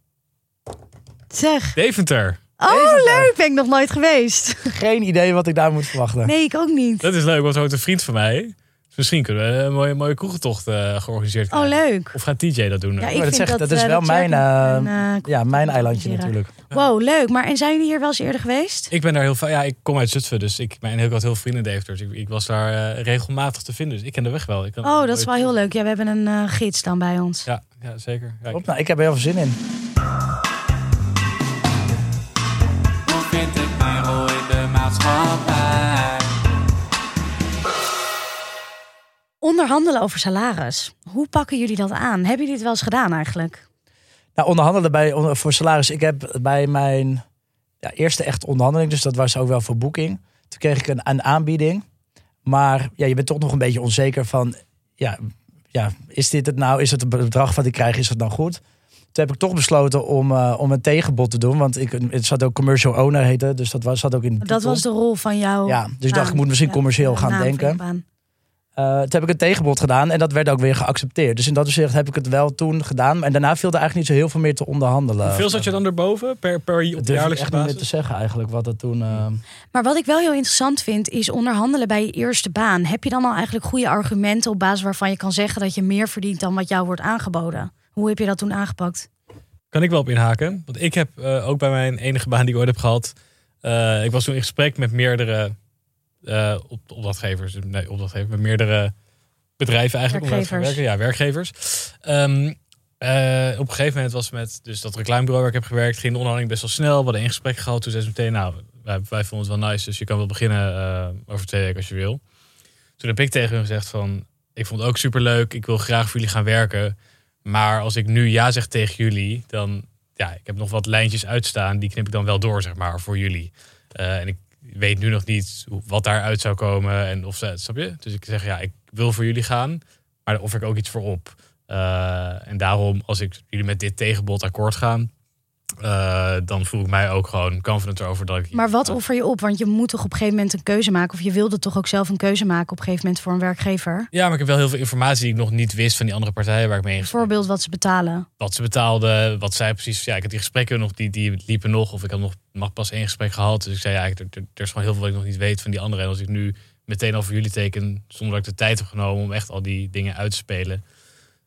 Zeg. Deventer. Oh, Deventer. leuk. Ben ik nog nooit geweest. Geen idee wat ik daar moet verwachten. Nee, ik ook niet. Dat is leuk, want hoort een vriend van mij. Misschien kunnen we een mooie, mooie kroegentocht eh, georganiseerd Oh, krijgen. leuk. Of gaat TJ dat doen? Ja, ik dat vind zeg- dat, dat is eh, wel dat mijn, eh, een, eh, Ja, mijn eilandje natuurlijk. Wow, leuk. Maar en zijn jullie hier wel eens eerder geweest? Ik ben daar heel vaak. Ja, ik kom uit Zutphen, dus ik ben heel wat heel veel vrienden Deventer. Dus ik, ik was daar eh, regelmatig te vinden. Dus ik ken de weg wel. Ik kan Oh, dat is wel heel leuk. Ja, we hebben een eh, gids dan bij ons. Ja, ja zeker. Ja, nou, ik heb er heel veel zin in. Hoe vind ik mijn rol in de maatschappij? Onderhandelen over salaris. Hoe pakken jullie dat aan? Hebben jullie het wel eens gedaan eigenlijk? Nou, onderhandelen bij, voor salaris. Ik heb bij mijn ja, eerste echte onderhandeling, dus dat was ook wel voor boeking. Toen kreeg ik een, een aanbieding. Maar ja, je bent toch nog een beetje onzeker van, ja, ja, is dit het nou? Is het het bedrag wat ik krijg, is het nou goed? Toen heb ik toch besloten om, eh, om een tegenbod te doen. Want ik, het zat ook commercial owner heten. Dus dat was, zat ook in de Dat was de rol van jou. Ja, dus ik dacht, ik moet misschien commercieel gaan denken. Eh, toen heb ik een tegenbod gedaan en dat werd ook weer geaccepteerd. Dus in dat opzicht heb ik het wel toen gedaan. En daarna viel er eigenlijk niet zo heel veel meer te onderhandelen. Hoeveel zat je dan erboven per, per op durf ik jaarlijkse echt niet meer te basis? zeggen eigenlijk wat dat toen... eh, Maar wat ik wel heel interessant vind, is onderhandelen bij je eerste baan. Heb je dan al eigenlijk goede argumenten op basis waarvan je kan zeggen dat je meer verdient dan wat jou wordt aangeboden? Hoe heb je dat toen aangepakt? Kan ik wel op inhaken. Want ik heb eh, ook bij mijn enige baan die ik ooit heb gehad. eh, ik was toen in gesprek met meerdere eh, op, opdrachtgevers. Nee, opdrachtgevers. Met meerdere bedrijven eigenlijk. Werkgevers. werken. Ja, werkgevers. Ehm, eh, op een gegeven moment was met dus dat reclamebureau waar ik heb gewerkt, ging de onderhandeling best wel snel. We hadden één gesprek gehad. Toen zei ze meteen, nou, wij, wij vonden het wel nice. Dus je kan wel beginnen eh, over twee weken als je wil. Toen heb ik tegen hun gezegd van, ik vond het ook super leuk. Ik wil graag voor jullie gaan werken. Maar als ik nu ja zeg tegen jullie, dan ja, ik heb nog wat lijntjes uitstaan. Die knip ik dan wel door, zeg maar, voor jullie. En ik weet nu nog niet wat daaruit zou komen en of ze, snap je? Dus ik zeg ja, ik wil voor jullie gaan, maar daar offer ik ook iets voor op. Eh, en daarom, als ik jullie met dit tegenbod akkoord gaan, eh, dan voel ik mij ook gewoon confident erover dat ik. Maar wat offer je op? Want je moet toch op een gegeven moment een keuze maken. Of je wilde toch ook zelf een keuze maken op een gegeven moment voor een werkgever? Ja, maar ik heb wel heel veel informatie die ik nog niet wist van die andere partijen waar ik mee Bijvoorbeeld wat ze betalen. wat ze betaalden, wat zij precies. Ja, ik had die gesprekken nog, die, die liepen nog. Of ik had nog, nog pas één gesprek gehad. Dus ik zei, ja, er, er- er is gewoon heel veel wat ik nog niet weet van die anderen. En als ik nu meteen al voor jullie teken, zonder dat ik de tijd heb genomen om echt al die dingen uit te spelen,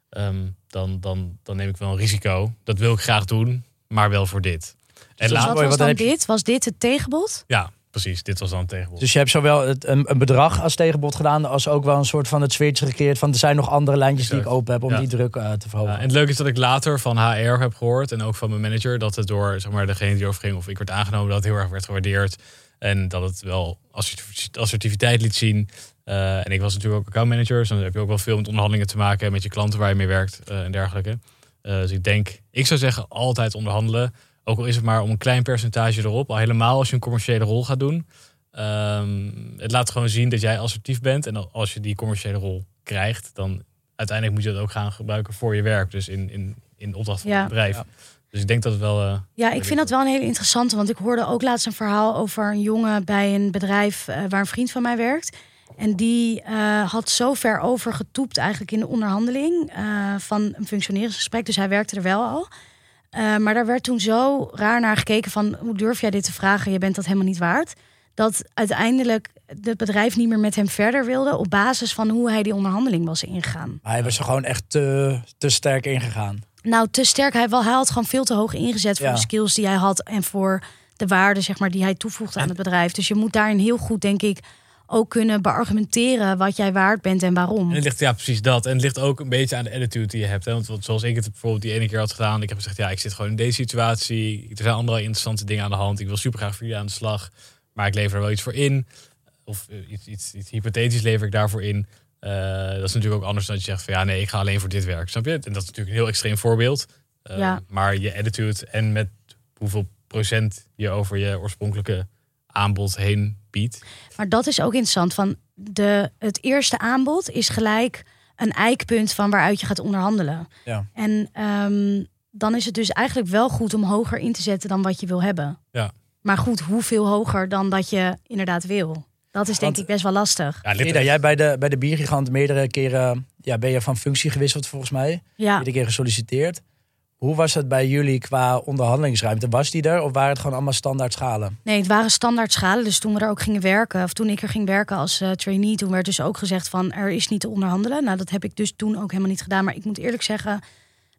ehm, dan, dan, dan neem ik wel een risico. Dat wil ik graag doen, maar wel voor dit. En is laat, Wat mooi, was dan dit? Was dit het tegenbod? ja, precies. Dit was dan een tegenbod. Dus je hebt zowel het, een, een bedrag als tegenbod gedaan... als ook wel een soort van het switch gekeerd... van er zijn nog andere lijntjes die ik open heb... om Ja. die druk eh, te verhogen. Ja, en het leuke is dat ik later van HR heb gehoord en ook van mijn manager dat het door zeg maar, degene die over ging of ik werd aangenomen, dat het heel erg werd gewaardeerd. En dat het wel assertiv- assertiviteit liet zien. Eh, en ik was natuurlijk ook accountmanager, dus dan heb je ook wel veel met onderhandelingen te maken met je klanten waar je mee werkt eh, en dergelijke. Eh, dus ik denk, ik zou zeggen, altijd onderhandelen. Ook al is het maar om een klein percentage erop, al helemaal als je een commerciële rol gaat doen. Ehm, het laat gewoon zien dat jij assertief bent. En als je die commerciële rol krijgt, dan uiteindelijk moet je dat ook gaan gebruiken voor je werk. Dus in, in, in opdracht van Ja. het bedrijf. Ja. Dus ik denk dat het wel. eh, Ja, ik vind dat wel een hele interessante. Want ik hoorde ook laatst een verhaal over een jongen bij een bedrijf eh, waar een vriend van mij werkt. En die eh, had zo ver over getoept eigenlijk in de onderhandeling eh, van een functioneringsgesprek. Dus hij werkte er wel al. Eh, maar daar werd toen zo raar naar gekeken van hoe durf jij dit te vragen? Je bent dat helemaal niet waard. Dat uiteindelijk het bedrijf niet meer met hem verder wilde op basis van hoe hij die onderhandeling was ingegaan. Maar hij was er gewoon echt te, te sterk ingegaan. Nou, te sterk. Hij, wel, hij had gewoon veel te hoog ingezet voor Ja. de skills die hij had en voor de waarde zeg maar, die hij toevoegde aan het bedrijf. Dus je moet daarin heel goed, denk ik, ook kunnen beargumenteren wat jij waard bent en waarom. En het ligt, ja, precies dat. En het ligt ook een beetje aan de attitude die je hebt. Hè? Want zoals ik het bijvoorbeeld die ene keer had gedaan. Ik heb gezegd, ja, ik zit gewoon in deze situatie. Er zijn andere interessante dingen aan de hand. Ik wil super graag voor jullie aan de slag. Maar ik lever er wel iets voor in. Of eh, iets, iets, iets hypothetisch lever ik daarvoor in. Eh, dat is natuurlijk ook anders dan dat je zegt van ja, nee, ik ga alleen voor dit werk. Snap je? En dat is natuurlijk een heel extreem voorbeeld. Eh, Ja. Maar je attitude en met hoeveel procent je over je oorspronkelijke aanbod heen biedt. Maar dat is ook interessant. Van de, het eerste aanbod is gelijk een eikpunt van waaruit je gaat onderhandelen. Ja. En ehm, dan is het dus eigenlijk wel goed om hoger in te zetten dan wat je wil hebben. Ja. Maar goed, hoeveel hoger dan dat je inderdaad wil? Dat is denk Want- ik best wel lastig. Ja, jij bij de, bij de biergigant meerdere keren ja, ben je van functie gewisseld volgens mij. Ja. Iedere keer gesolliciteerd. Hoe was het bij jullie qua onderhandelingsruimte? Was die er of waren het gewoon allemaal standaard schalen? Nee, het waren standaard schalen. Dus toen we er ook gingen werken, of toen ik er ging werken als eh, trainee, toen werd dus ook gezegd van er is niet te onderhandelen. Nou, dat heb ik dus toen ook helemaal niet gedaan. Maar ik moet eerlijk zeggen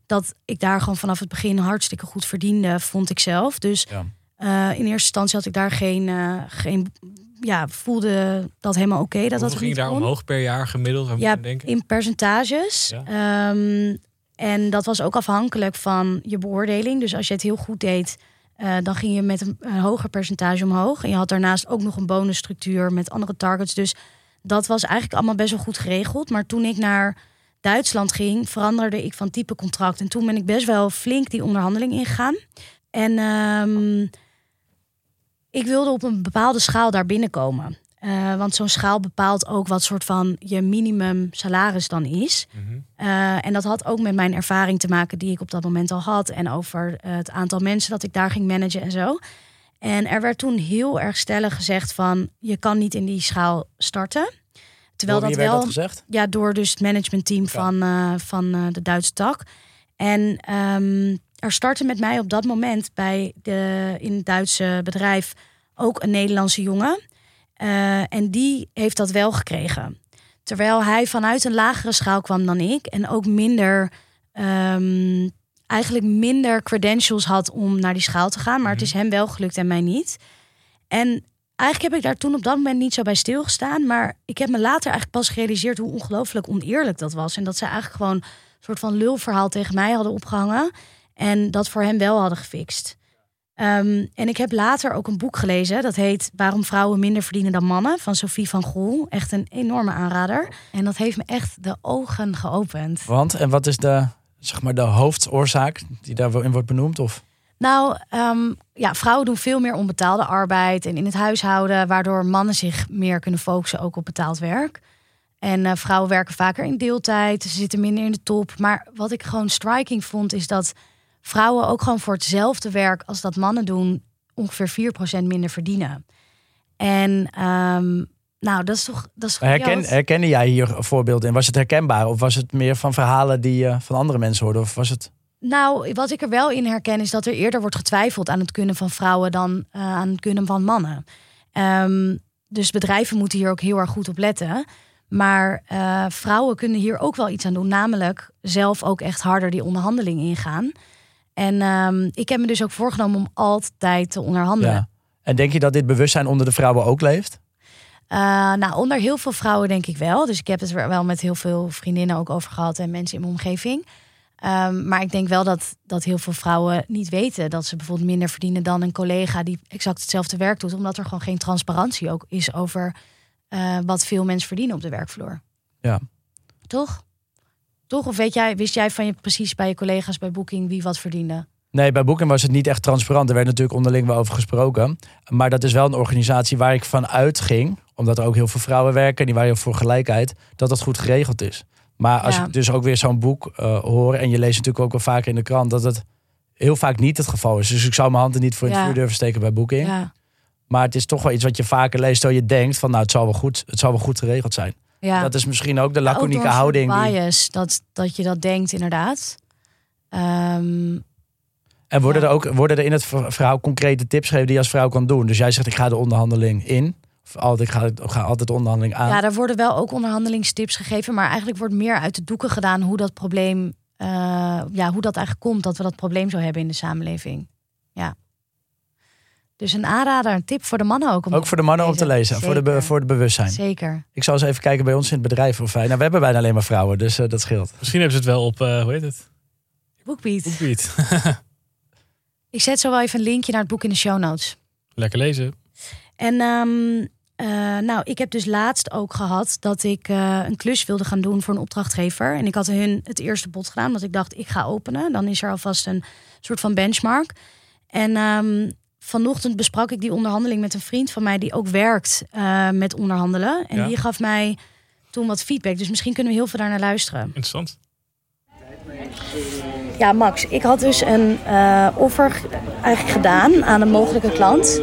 dat ik daar gewoon vanaf het begin hartstikke goed verdiende, vond ik zelf. Dus Ja. eh, in eerste instantie had ik daar geen, eh, geen ja, voelde dat helemaal oké. dat dat Hoeveel het ging daar kon. omhoog per jaar gemiddeld? Ja, denken? in percentages. Ja. Ehm, en dat was ook afhankelijk van je beoordeling. Dus als je het heel goed deed, eh, dan ging je met een, hoger percentage omhoog. En je had daarnaast ook nog een bonusstructuur met andere targets. Dus dat was eigenlijk allemaal best wel goed geregeld. Maar toen ik naar Duitsland ging, veranderde ik van type contract. En toen ben ik best wel flink die onderhandeling ingegaan. En ehm, ik wilde op een bepaalde schaal daar binnenkomen. Eh, want zo'n schaal bepaalt ook wat soort van je minimum salaris dan is. Mhm. Eh, en dat had ook met mijn ervaring te maken die ik op dat moment al had. En over eh, het aantal mensen dat ik daar ging managen en zo. En er werd toen heel erg stellig gezegd van je kan niet in die schaal starten. Terwijl dat wel dat gezegd? ja, door dus het managementteam van, van de Duitse tak. En ehm, er startte met mij op dat moment bij de, in het Duitse bedrijf ook een Nederlandse jongen. Eh, en die heeft dat wel gekregen. Terwijl hij vanuit een lagere schaal kwam dan ik. En ook minder, ehm, eigenlijk minder credentials had om naar die schaal te gaan. Maar het is hem wel gelukt en mij niet. En eigenlijk heb ik daar toen op dat moment niet zo bij stilgestaan. Maar ik heb me later eigenlijk pas gerealiseerd hoe ongelooflijk oneerlijk dat was. En dat ze eigenlijk gewoon een soort van lulverhaal tegen mij hadden opgehangen. En dat voor hem wel hadden gefixt. Ehm, en ik heb later ook een boek gelezen. Dat heet Waarom vrouwen minder verdienen dan mannen. Van Sophie van Goel. Echt een enorme aanrader. En dat heeft me echt de ogen geopend. Want, en wat is de, zeg maar, de hoofdoorzaak die daarin wordt benoemd? Of? Nou, ehm, ja, vrouwen doen veel meer onbetaalde arbeid en in het huishouden, waardoor mannen zich meer kunnen focussen ook op betaald werk. En eh, vrouwen werken vaker in deeltijd, ze zitten minder in de top. Maar wat ik gewoon striking vond, is dat vrouwen ook gewoon voor hetzelfde werk als dat mannen doen, ongeveer 4% minder verdienen. En ehm, nou, dat is toch. Dat is Herken, herkende jij hier voorbeelden in? Was het herkenbaar? Of was het meer van verhalen die je van andere mensen hoorde? Of was het... Nou, wat ik er wel in herken is dat er eerder wordt getwijfeld aan het kunnen van vrouwen dan eh, aan het kunnen van mannen. Ehm, dus bedrijven moeten hier ook heel erg goed op letten. Maar eh, vrouwen kunnen hier ook wel iets aan doen, namelijk zelf ook echt harder die onderhandeling ingaan. En ehm, ik heb me dus ook voorgenomen om altijd te onderhandelen. Ja. En denk je dat dit bewustzijn onder de vrouwen ook leeft? Eh, nou, onder heel veel vrouwen denk ik wel. Dus ik heb het er wel met heel veel vriendinnen ook over gehad en mensen in mijn omgeving. Ehm, maar ik denk wel dat, dat heel veel vrouwen niet weten dat ze bijvoorbeeld minder verdienen dan een collega die exact hetzelfde werk doet. Omdat er gewoon geen transparantie ook is over eh, wat veel mensen verdienen op de werkvloer. Ja. Toch? Toch? Of weet jij, wist jij van je precies bij je collega's bij Booking wie wat verdiende? Nee, bij Booking was het niet echt transparant. Er werd natuurlijk onderling wel over gesproken. Maar dat is wel een organisatie waar ik van uitging, omdat er ook heel veel vrouwen werken en die waren heel voor gelijkheid, dat dat goed geregeld is. Maar als Ja. ik dus ook weer zo'n boek eh, hoor en je leest natuurlijk ook wel vaker in de krant dat het heel vaak niet het geval is. Dus ik zou mijn handen niet voor in het Ja. vuur durven steken bij Booking. Ja. Maar het is toch wel iets wat je vaker leest, dat je denkt van nou het zal wel goed, het zal wel goed geregeld zijn. Ja. Dat is misschien ook de ook laconieke houding. Die, Bias, dat, dat je dat denkt inderdaad. Ehm, en worden, Ja. er ook, worden er in het verhaal concrete tips gegeven die je als vrouw kan doen? Dus jij zegt ik ga de onderhandeling in. Of altijd, ik ga, ik ga altijd de onderhandeling aan. Ja, daar worden wel ook onderhandelingstips gegeven, maar eigenlijk wordt meer uit de doeken gedaan hoe dat probleem, eh, ja, hoe dat eigenlijk komt dat we dat probleem zo hebben in de samenleving. Ja. Dus een aanrader, een tip voor de mannen ook. Om Ook voor de mannen om te lezen, voor de, be- voor het bewustzijn. Zeker. Ik zal eens even kijken bij ons in het bedrijf of wij. Nou, we hebben bijna alleen maar vrouwen, dus eh, dat scheelt. Misschien hebben ze het wel op, eh, hoe heet het? Bookbeat. Bookbeat. Ik zet zo wel even een linkje naar het boek in de show notes. Lekker lezen. En ehm, eh, nou, ik heb dus laatst ook gehad dat ik eh, een klus wilde gaan doen voor een opdrachtgever. En ik had hun het eerste bod gedaan, omdat ik dacht, ik ga openen. Dan is er alvast een soort van benchmark. En ehm, vanochtend besprak ik die onderhandeling met een vriend van mij die ook werkt eh, met onderhandelen. En Ja. die gaf mij toen wat feedback. Dus misschien kunnen we heel veel daar naar luisteren. Interessant. Ja, Max, ik had dus een eh, offer eigenlijk gedaan aan een mogelijke klant.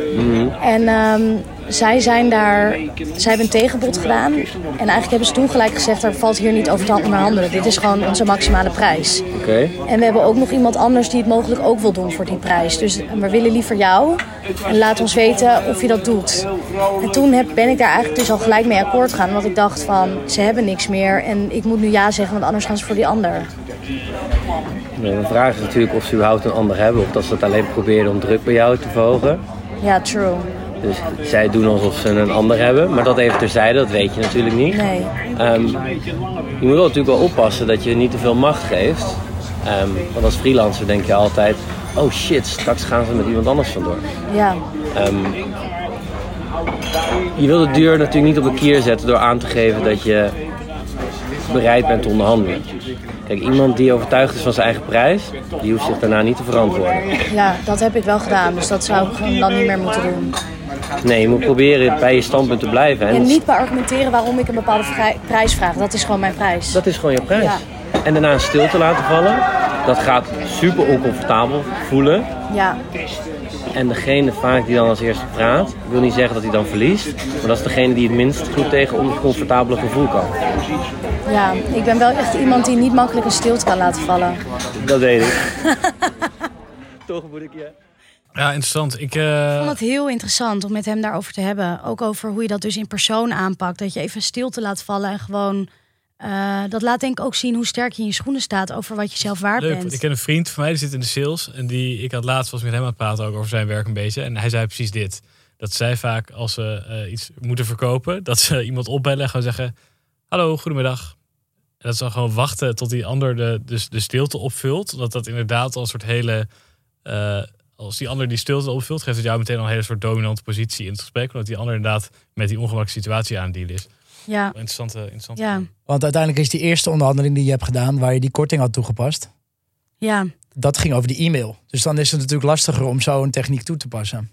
En ehm, zij zijn daar, zij hebben een tegenbod gedaan. En eigenlijk hebben ze toen gelijk gezegd, er valt hier niet over te onderhandelen. Dit is gewoon onze maximale prijs. Oké. En we hebben ook nog iemand anders die het mogelijk ook wil doen voor die prijs. Dus we willen liever jou. En laat ons weten of je dat doet. En toen heb, ben ik daar eigenlijk dus al gelijk mee akkoord gegaan. Want ik dacht van, ze hebben niks meer. En ik moet nu ja zeggen, want anders gaan ze voor die ander. De vraag is natuurlijk of ze überhaupt een ander hebben. Of dat ze het alleen proberen om druk bij jou te verhogen. Ja, true. Dus zij doen alsof ze een ander hebben. Maar dat even terzijde, dat weet je natuurlijk niet. Nee. Ehm, je moet wel natuurlijk wel oppassen dat je niet te veel macht geeft. Ehm, want als freelancer denk je altijd... Oh shit, straks gaan ze met iemand anders vandoor. Ja, Ehm, je wil de deur natuurlijk niet op de kier zetten door aan te geven dat je bereid bent te onderhandelen. Kijk, iemand die overtuigd is van zijn eigen prijs, die hoeft zich daarna niet te verantwoorden. ja, dat heb ik wel gedaan. Dus dat zou ik dan niet meer moeten doen. Nee, je moet proberen bij je standpunt te blijven. En En niet beargumenteren waarom ik een bepaalde prijs vraag. Dat is gewoon mijn prijs. dat is gewoon je prijs. Ja. En daarna een stil te laten vallen, dat gaat super oncomfortabel voelen. Ja, En degene vaak die dan als eerste praat, ik wil niet zeggen dat hij dan verliest, maar dat is degene die het minst goed tegen oncomfortabele gevoel kan. ja, ik ben wel echt iemand die niet makkelijk een stilte kan laten vallen. Dat weet ik. Toch moet ik je. Ja, interessant. Ik, Ik eh, vond het heel interessant om met hem daarover te hebben. Ook over hoe je dat dus in persoon aanpakt. Dat je even stilte laat vallen en gewoon... eh, dat laat denk ik ook zien hoe sterk je in je schoenen staat over wat je zelf waard leuk. bent. Ik ken een vriend van mij, die zit in de sales. En die, ik had laatst was met hem aan het praten ook over zijn werk een beetje. En hij zei precies dit. Dat zij vaak als ze eh, iets moeten verkopen, dat ze iemand opbellen en gewoon zeggen... Hallo, goedemiddag. En dat ze dan gewoon wachten tot die ander de, dus de stilte opvult. Dat dat inderdaad al een soort hele... als die ander die stilte opvult, geeft het jou meteen al een hele soort dominante positie in het gesprek. Omdat die ander inderdaad met die ongemakkelijke situatie aan het dealen is. Ja, Interessante, interessante. ja, Want uiteindelijk is die eerste onderhandeling die je hebt gedaan, waar je die korting had toegepast, ja, dat ging over die e-mail. Dus dan is het natuurlijk lastiger om zo een techniek toe te passen.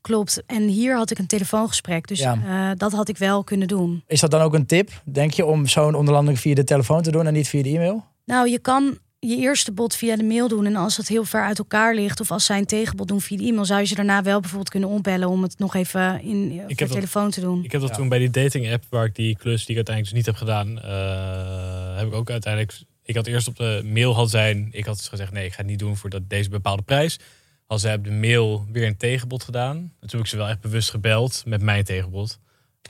klopt. En hier had ik een telefoongesprek. Dus Ja. eh, dat had ik wel kunnen doen. Is dat dan ook een tip, denk je, om zo'n onderhandeling via de telefoon te doen en niet via de e-mail? Nou, je kan je eerste bod via de mail doen. En als het heel ver uit elkaar ligt, of als zij een tegenbod doen via de e-mail, zou je ze daarna wel bijvoorbeeld kunnen opbellen om het nog even in heb de dat- telefoon te doen. Ik heb dat Ja. toen bij die dating app waar ik die klus die ik uiteindelijk dus niet heb gedaan, eh, heb ik ook uiteindelijk. Ik had eerst op de mail had zijn, ik had gezegd nee, ik ga het niet doen voor dat, deze bepaalde prijs. Als zij op de mail weer een tegenbod gedaan. En toen heb ik ze wel echt bewust gebeld met mijn tegenbod.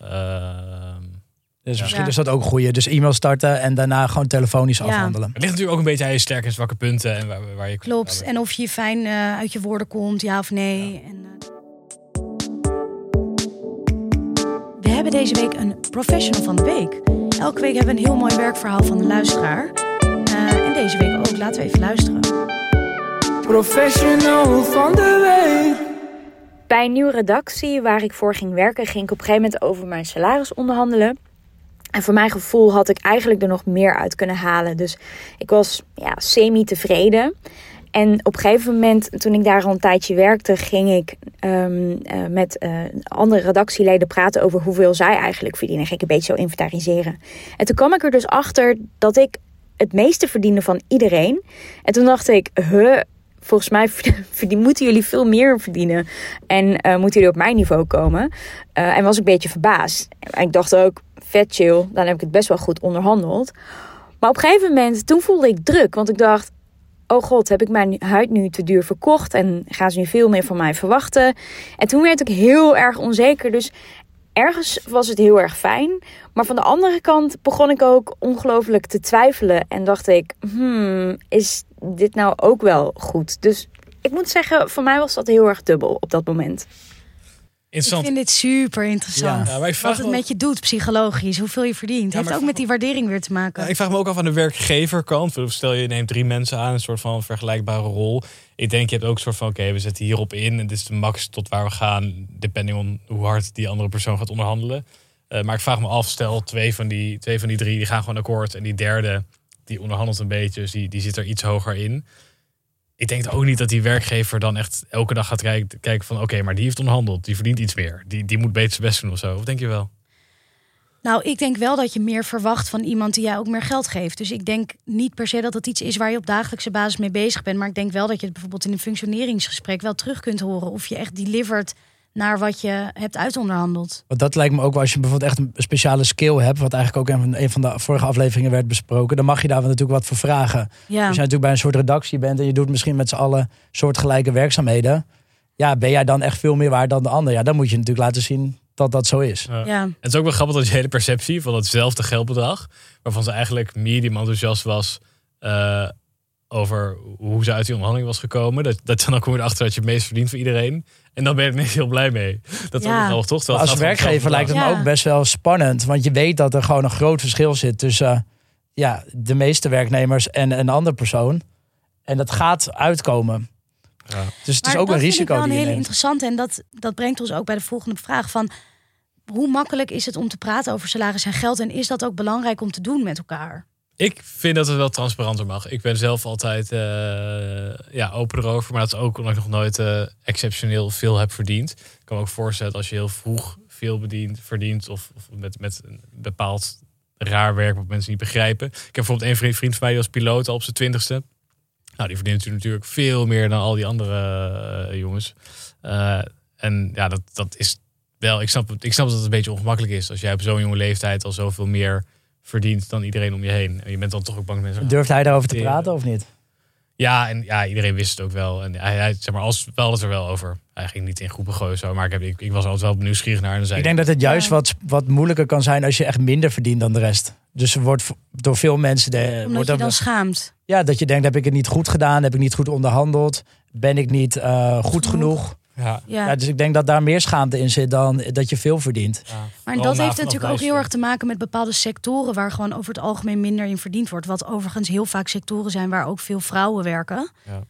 Ehm, Dus misschien Ja. is dat ook een goeie. Dus e-mail starten en daarna gewoon telefonisch Ja. afhandelen. het ligt natuurlijk ook een beetje aan je sterke en zwakke punten en waar, waar je Klopt. En of je fijn eh, uit je woorden komt, ja of nee. En, eh, We hebben deze week een professional van de week. Elke week hebben we een heel mooi werkverhaal van de luisteraar. Eh, en deze week ook. Laten we even luisteren. Professional van de week. Bij een nieuwe redactie waar ik voor ging werken, ging ik op een gegeven moment over mijn salaris onderhandelen. En voor mijn gevoel had ik eigenlijk er nog meer uit kunnen halen. Dus ik was ja, semi-tevreden. En op een gegeven moment, toen ik daar al een tijdje werkte, ging ik ehm, eh, met eh, andere redactieleden praten over hoeveel zij eigenlijk verdienen. Ging ik een beetje zo inventariseren. En toen kwam ik er dus achter dat ik het meeste verdiende van iedereen. En toen dacht ik, huh, volgens mij moeten jullie veel meer verdienen. En eh, moeten jullie op mijn niveau komen. Eh, en was ik een beetje verbaasd. En ik dacht ook, vet chill, dan heb ik het best wel goed onderhandeld. Maar op een gegeven moment, toen voelde ik druk. Want ik dacht, oh god, heb ik mijn huid nu te duur verkocht? En gaan ze nu veel meer van mij verwachten? En toen werd ik heel erg onzeker. Dus ergens was het heel erg fijn. Maar van de andere kant begon ik ook ongelooflijk te twijfelen. En dacht ik, hmm, is dit nou ook wel goed? Dus ik moet zeggen, voor mij was dat heel erg dubbel op dat moment. Ik vind dit super interessant. Ja, vraag Wat het me- met je doet, psychologisch, hoeveel je verdient. Ja, heeft ook met die waardering weer te maken. Ja, ik vraag me ook af aan de werkgeverkant. Stel je neemt drie mensen aan, een soort van vergelijkbare rol. Ik denk je hebt ook een soort van, oké, we zetten hierop in. En dit is de max tot waar we gaan, depending on hoe hard die andere persoon gaat onderhandelen. Eh, maar ik vraag me af, stel twee van, die, twee van die drie die gaan gewoon akkoord. En die derde, die onderhandelt een beetje, dus die, die zit er iets hoger in. ik denk ook niet dat die werkgever dan echt elke dag gaat kijken, van oké, maar die heeft onderhandeld, die verdient iets meer. Die, die moet beter zijn best doen of zo. Of denk je wel? Nou, ik denk wel dat je meer verwacht van iemand die jij ook meer geld geeft. Dus ik denk niet per se dat dat iets is waar je op dagelijkse basis mee bezig bent. Maar ik denk wel dat je het bijvoorbeeld in een functioneringsgesprek wel terug kunt horen. Of je echt delivert naar wat je hebt uitonderhandeld. Want dat lijkt me ook wel als je bijvoorbeeld echt een speciale skill hebt, wat eigenlijk ook een van, een van de vorige afleveringen werd besproken, dan mag je daar natuurlijk wat voor vragen. Ja, Als je natuurlijk bij een soort redactie bent en je doet misschien met z'n allen soortgelijke werkzaamheden, ja, ben jij dan echt veel meer waard dan de ander? Ja, dan moet je natuurlijk laten zien dat dat zo is. Ja. ja. Het is ook wel grappig dat je hele perceptie van hetzelfde geldbedrag, waarvan ze eigenlijk medium enthousiast was eh, over hoe ze uit die onderhandeling was gekomen, dat, dat je dan kom je erachter dat je het meest verdient voor iedereen. En dan ben er niet heel blij mee. Dat is Ja. wel toch? Het als werkgever lijkt het me ook best wel spannend, want je weet dat er gewoon een groot verschil zit tussen eh, ja, de meeste werknemers en een andere persoon. En dat gaat uitkomen. Ja. Dus het is ook dat een risico ik wel die een hele neemt. interessante. En dat, dat brengt ons ook bij de volgende vraag van... Hoe makkelijk is het om te praten over salaris en geld? En is dat ook belangrijk om te doen met elkaar? Ik vind dat het wel transparanter mag. Ik ben zelf altijd eh, ja, open erover. Maar dat is ook omdat ik nog nooit eh, exceptioneel veel heb verdiend. Ik kan me ook voorstellen als je heel vroeg veel bedient, verdient. Of, of met, met een bepaald raar werk wat mensen niet begrijpen. Ik heb bijvoorbeeld een vriend, van mij die was piloot al op zijn twintigste. Nou, die verdient natuurlijk- veel meer dan al die andere eh, jongens. En ja, dat, dat is wel... Ik snap, ik snap dat het een beetje ongemakkelijk is. Als jij op zo'n jonge leeftijd al zoveel meer verdient dan iedereen om je heen. En je bent dan toch ook bang dat mensen... Durft hij daarover te praten of niet? Ja, en ja, iedereen wist het ook wel. En hij, hij zeg maar, als wel het er wel over. Hij ging niet in groepen gooien zo, maar ik, heb, ik, ik was altijd wel nieuwsgierig naar. En dan zei Ik denk dat het juist Ja. wat, wat moeilijker kan zijn als je echt minder verdient dan de rest. Dus er wordt door veel mensen... De, Omdat wordt je dan schaamt. ja, dat je denkt, heb ik het niet goed gedaan? Heb ik niet goed onderhandeld? Ben ik niet eh, goed genoeg? Ja, Ja. Ja, dus ik denk dat daar meer schaamte in zit dan dat je veel verdient. ja, Maar dat heeft natuurlijk ook heel erg te maken met bepaalde sectoren waar gewoon over het algemeen minder in verdiend wordt. Wat overigens heel vaak sectoren zijn waar ook veel vrouwen werken. Ja.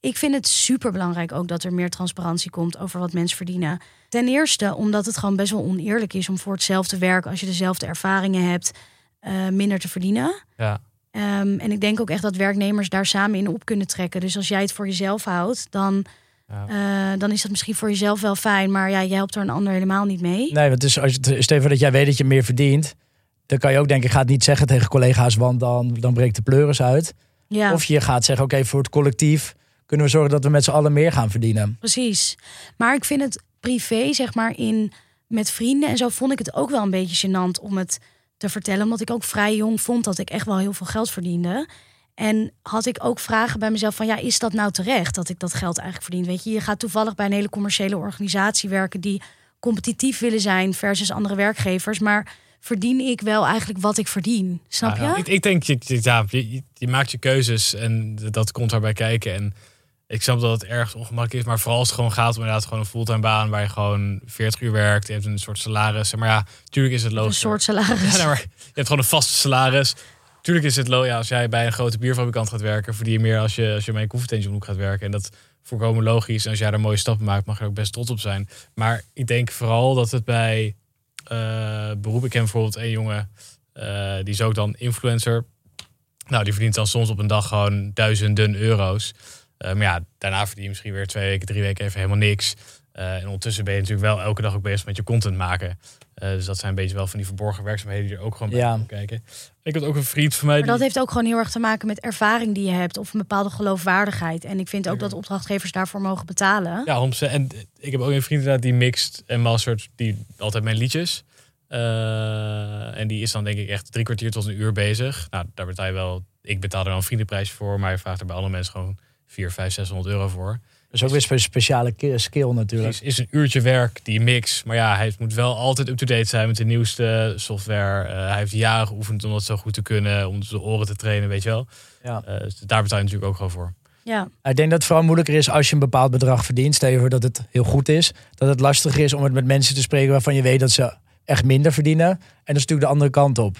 Ik vind het super belangrijk ook dat er meer transparantie komt over wat mensen verdienen. Ten eerste omdat het gewoon best wel oneerlijk is om voor hetzelfde werk, als je dezelfde ervaringen hebt, eh, minder te verdienen. Ja. Ehm, en ik denk ook echt dat werknemers daar samen in op kunnen trekken. Dus als jij het voor jezelf houdt, dan, Ja. eh, dan is dat misschien voor jezelf wel fijn. Maar ja, je helpt er een ander helemaal niet mee. Nee, want dus als je voor dat jij weet dat je meer verdient... dan kan je ook denken, ik ga het niet zeggen tegen collega's... want dan, dan breekt de pleuris uit. Ja. Of je gaat zeggen, oké, voor het collectief... kunnen we zorgen dat we met z'n allen meer gaan verdienen. Precies. Maar ik vind het privé, zeg maar, in met vrienden en zo vond ik het ook wel een beetje gênant om het te vertellen. Omdat ik ook vrij jong vond dat ik echt wel heel veel geld verdiende. En had ik ook vragen bij mezelf van ja, is dat nou terecht dat ik dat geld eigenlijk verdien? Weet je, je gaat toevallig bij een hele commerciële organisatie werken die competitief willen zijn versus andere werkgevers. Maar verdien ik wel eigenlijk wat ik verdien? Snap je? Ja, Ik, ik denk, je, ja, je, je- maakt je keuzes en dat komt daarbij kijken. En ik snap dat het ergens ongemakkelijk is, maar vooral als het gewoon gaat om inderdaad gewoon een fulltime baan waar je gewoon 40 uur werkt, je hebt een soort salaris. Maar ja, tuurlijk is het een logisch. soort salaris. Ja, nou, maar je hebt gewoon een vast salaris. Tuurlijk is het ja, als jij bij een grote bierfabrikant gaat werken, verdien je meer als je, als je bij een koffietentje om de hoek gaat werken. En dat voorkomen logisch. En als jij daar mooie stappen maakt, mag je ook best trots op zijn. Maar ik denk vooral dat het bij eh beroep. Ik ken bijvoorbeeld een jongen, eh, die is ook dan influencer. Nou, die verdient dan soms op een dag gewoon duizenden euro's. Eh, maar ja, daarna verdien je misschien weer twee weken, drie weken even helemaal niks. En ondertussen ben je natuurlijk wel elke dag ook bezig met je content maken. Eh, dus dat zijn een beetje wel van die verborgen werkzaamheden die er ook gewoon bij Ja. komen kijken. Ik had ook een vriend van mij. Maar dat heeft ook gewoon heel erg te maken met ervaring die je hebt of een bepaalde geloofwaardigheid. En ik vind ook dat opdrachtgevers daarvoor mogen betalen. Ja, 100%. En ik heb ook een vriend inderdaad die mixt en mastert die altijd mijn liedjes. Eh, en die is dan denk ik echt drie kwartier tot een uur bezig. Nou, daar betaal je wel. Ik betaal er wel een vriendenprijs voor, maar je vraagt er bij andere mensen gewoon 4, 5, 600 euro voor. Dus ook weer een speciale ki- skill natuurlijk. Het is, is een uurtje werk, die mix. Maar ja, hij moet wel altijd up-to-date zijn met de nieuwste software. Eh, hij heeft jaren geoefend om dat zo goed te kunnen, om de oren te trainen, weet je wel. Ja. Eh, dus daar betaal je natuurlijk ook gewoon voor. Ja, Ik denk dat het vooral moeilijker is als je een bepaald bedrag verdient. Stel je voor dat het heel goed is. Dat het lastiger is om het met mensen te spreken waarvan je weet dat ze echt minder verdienen. En dat is natuurlijk de andere kant op.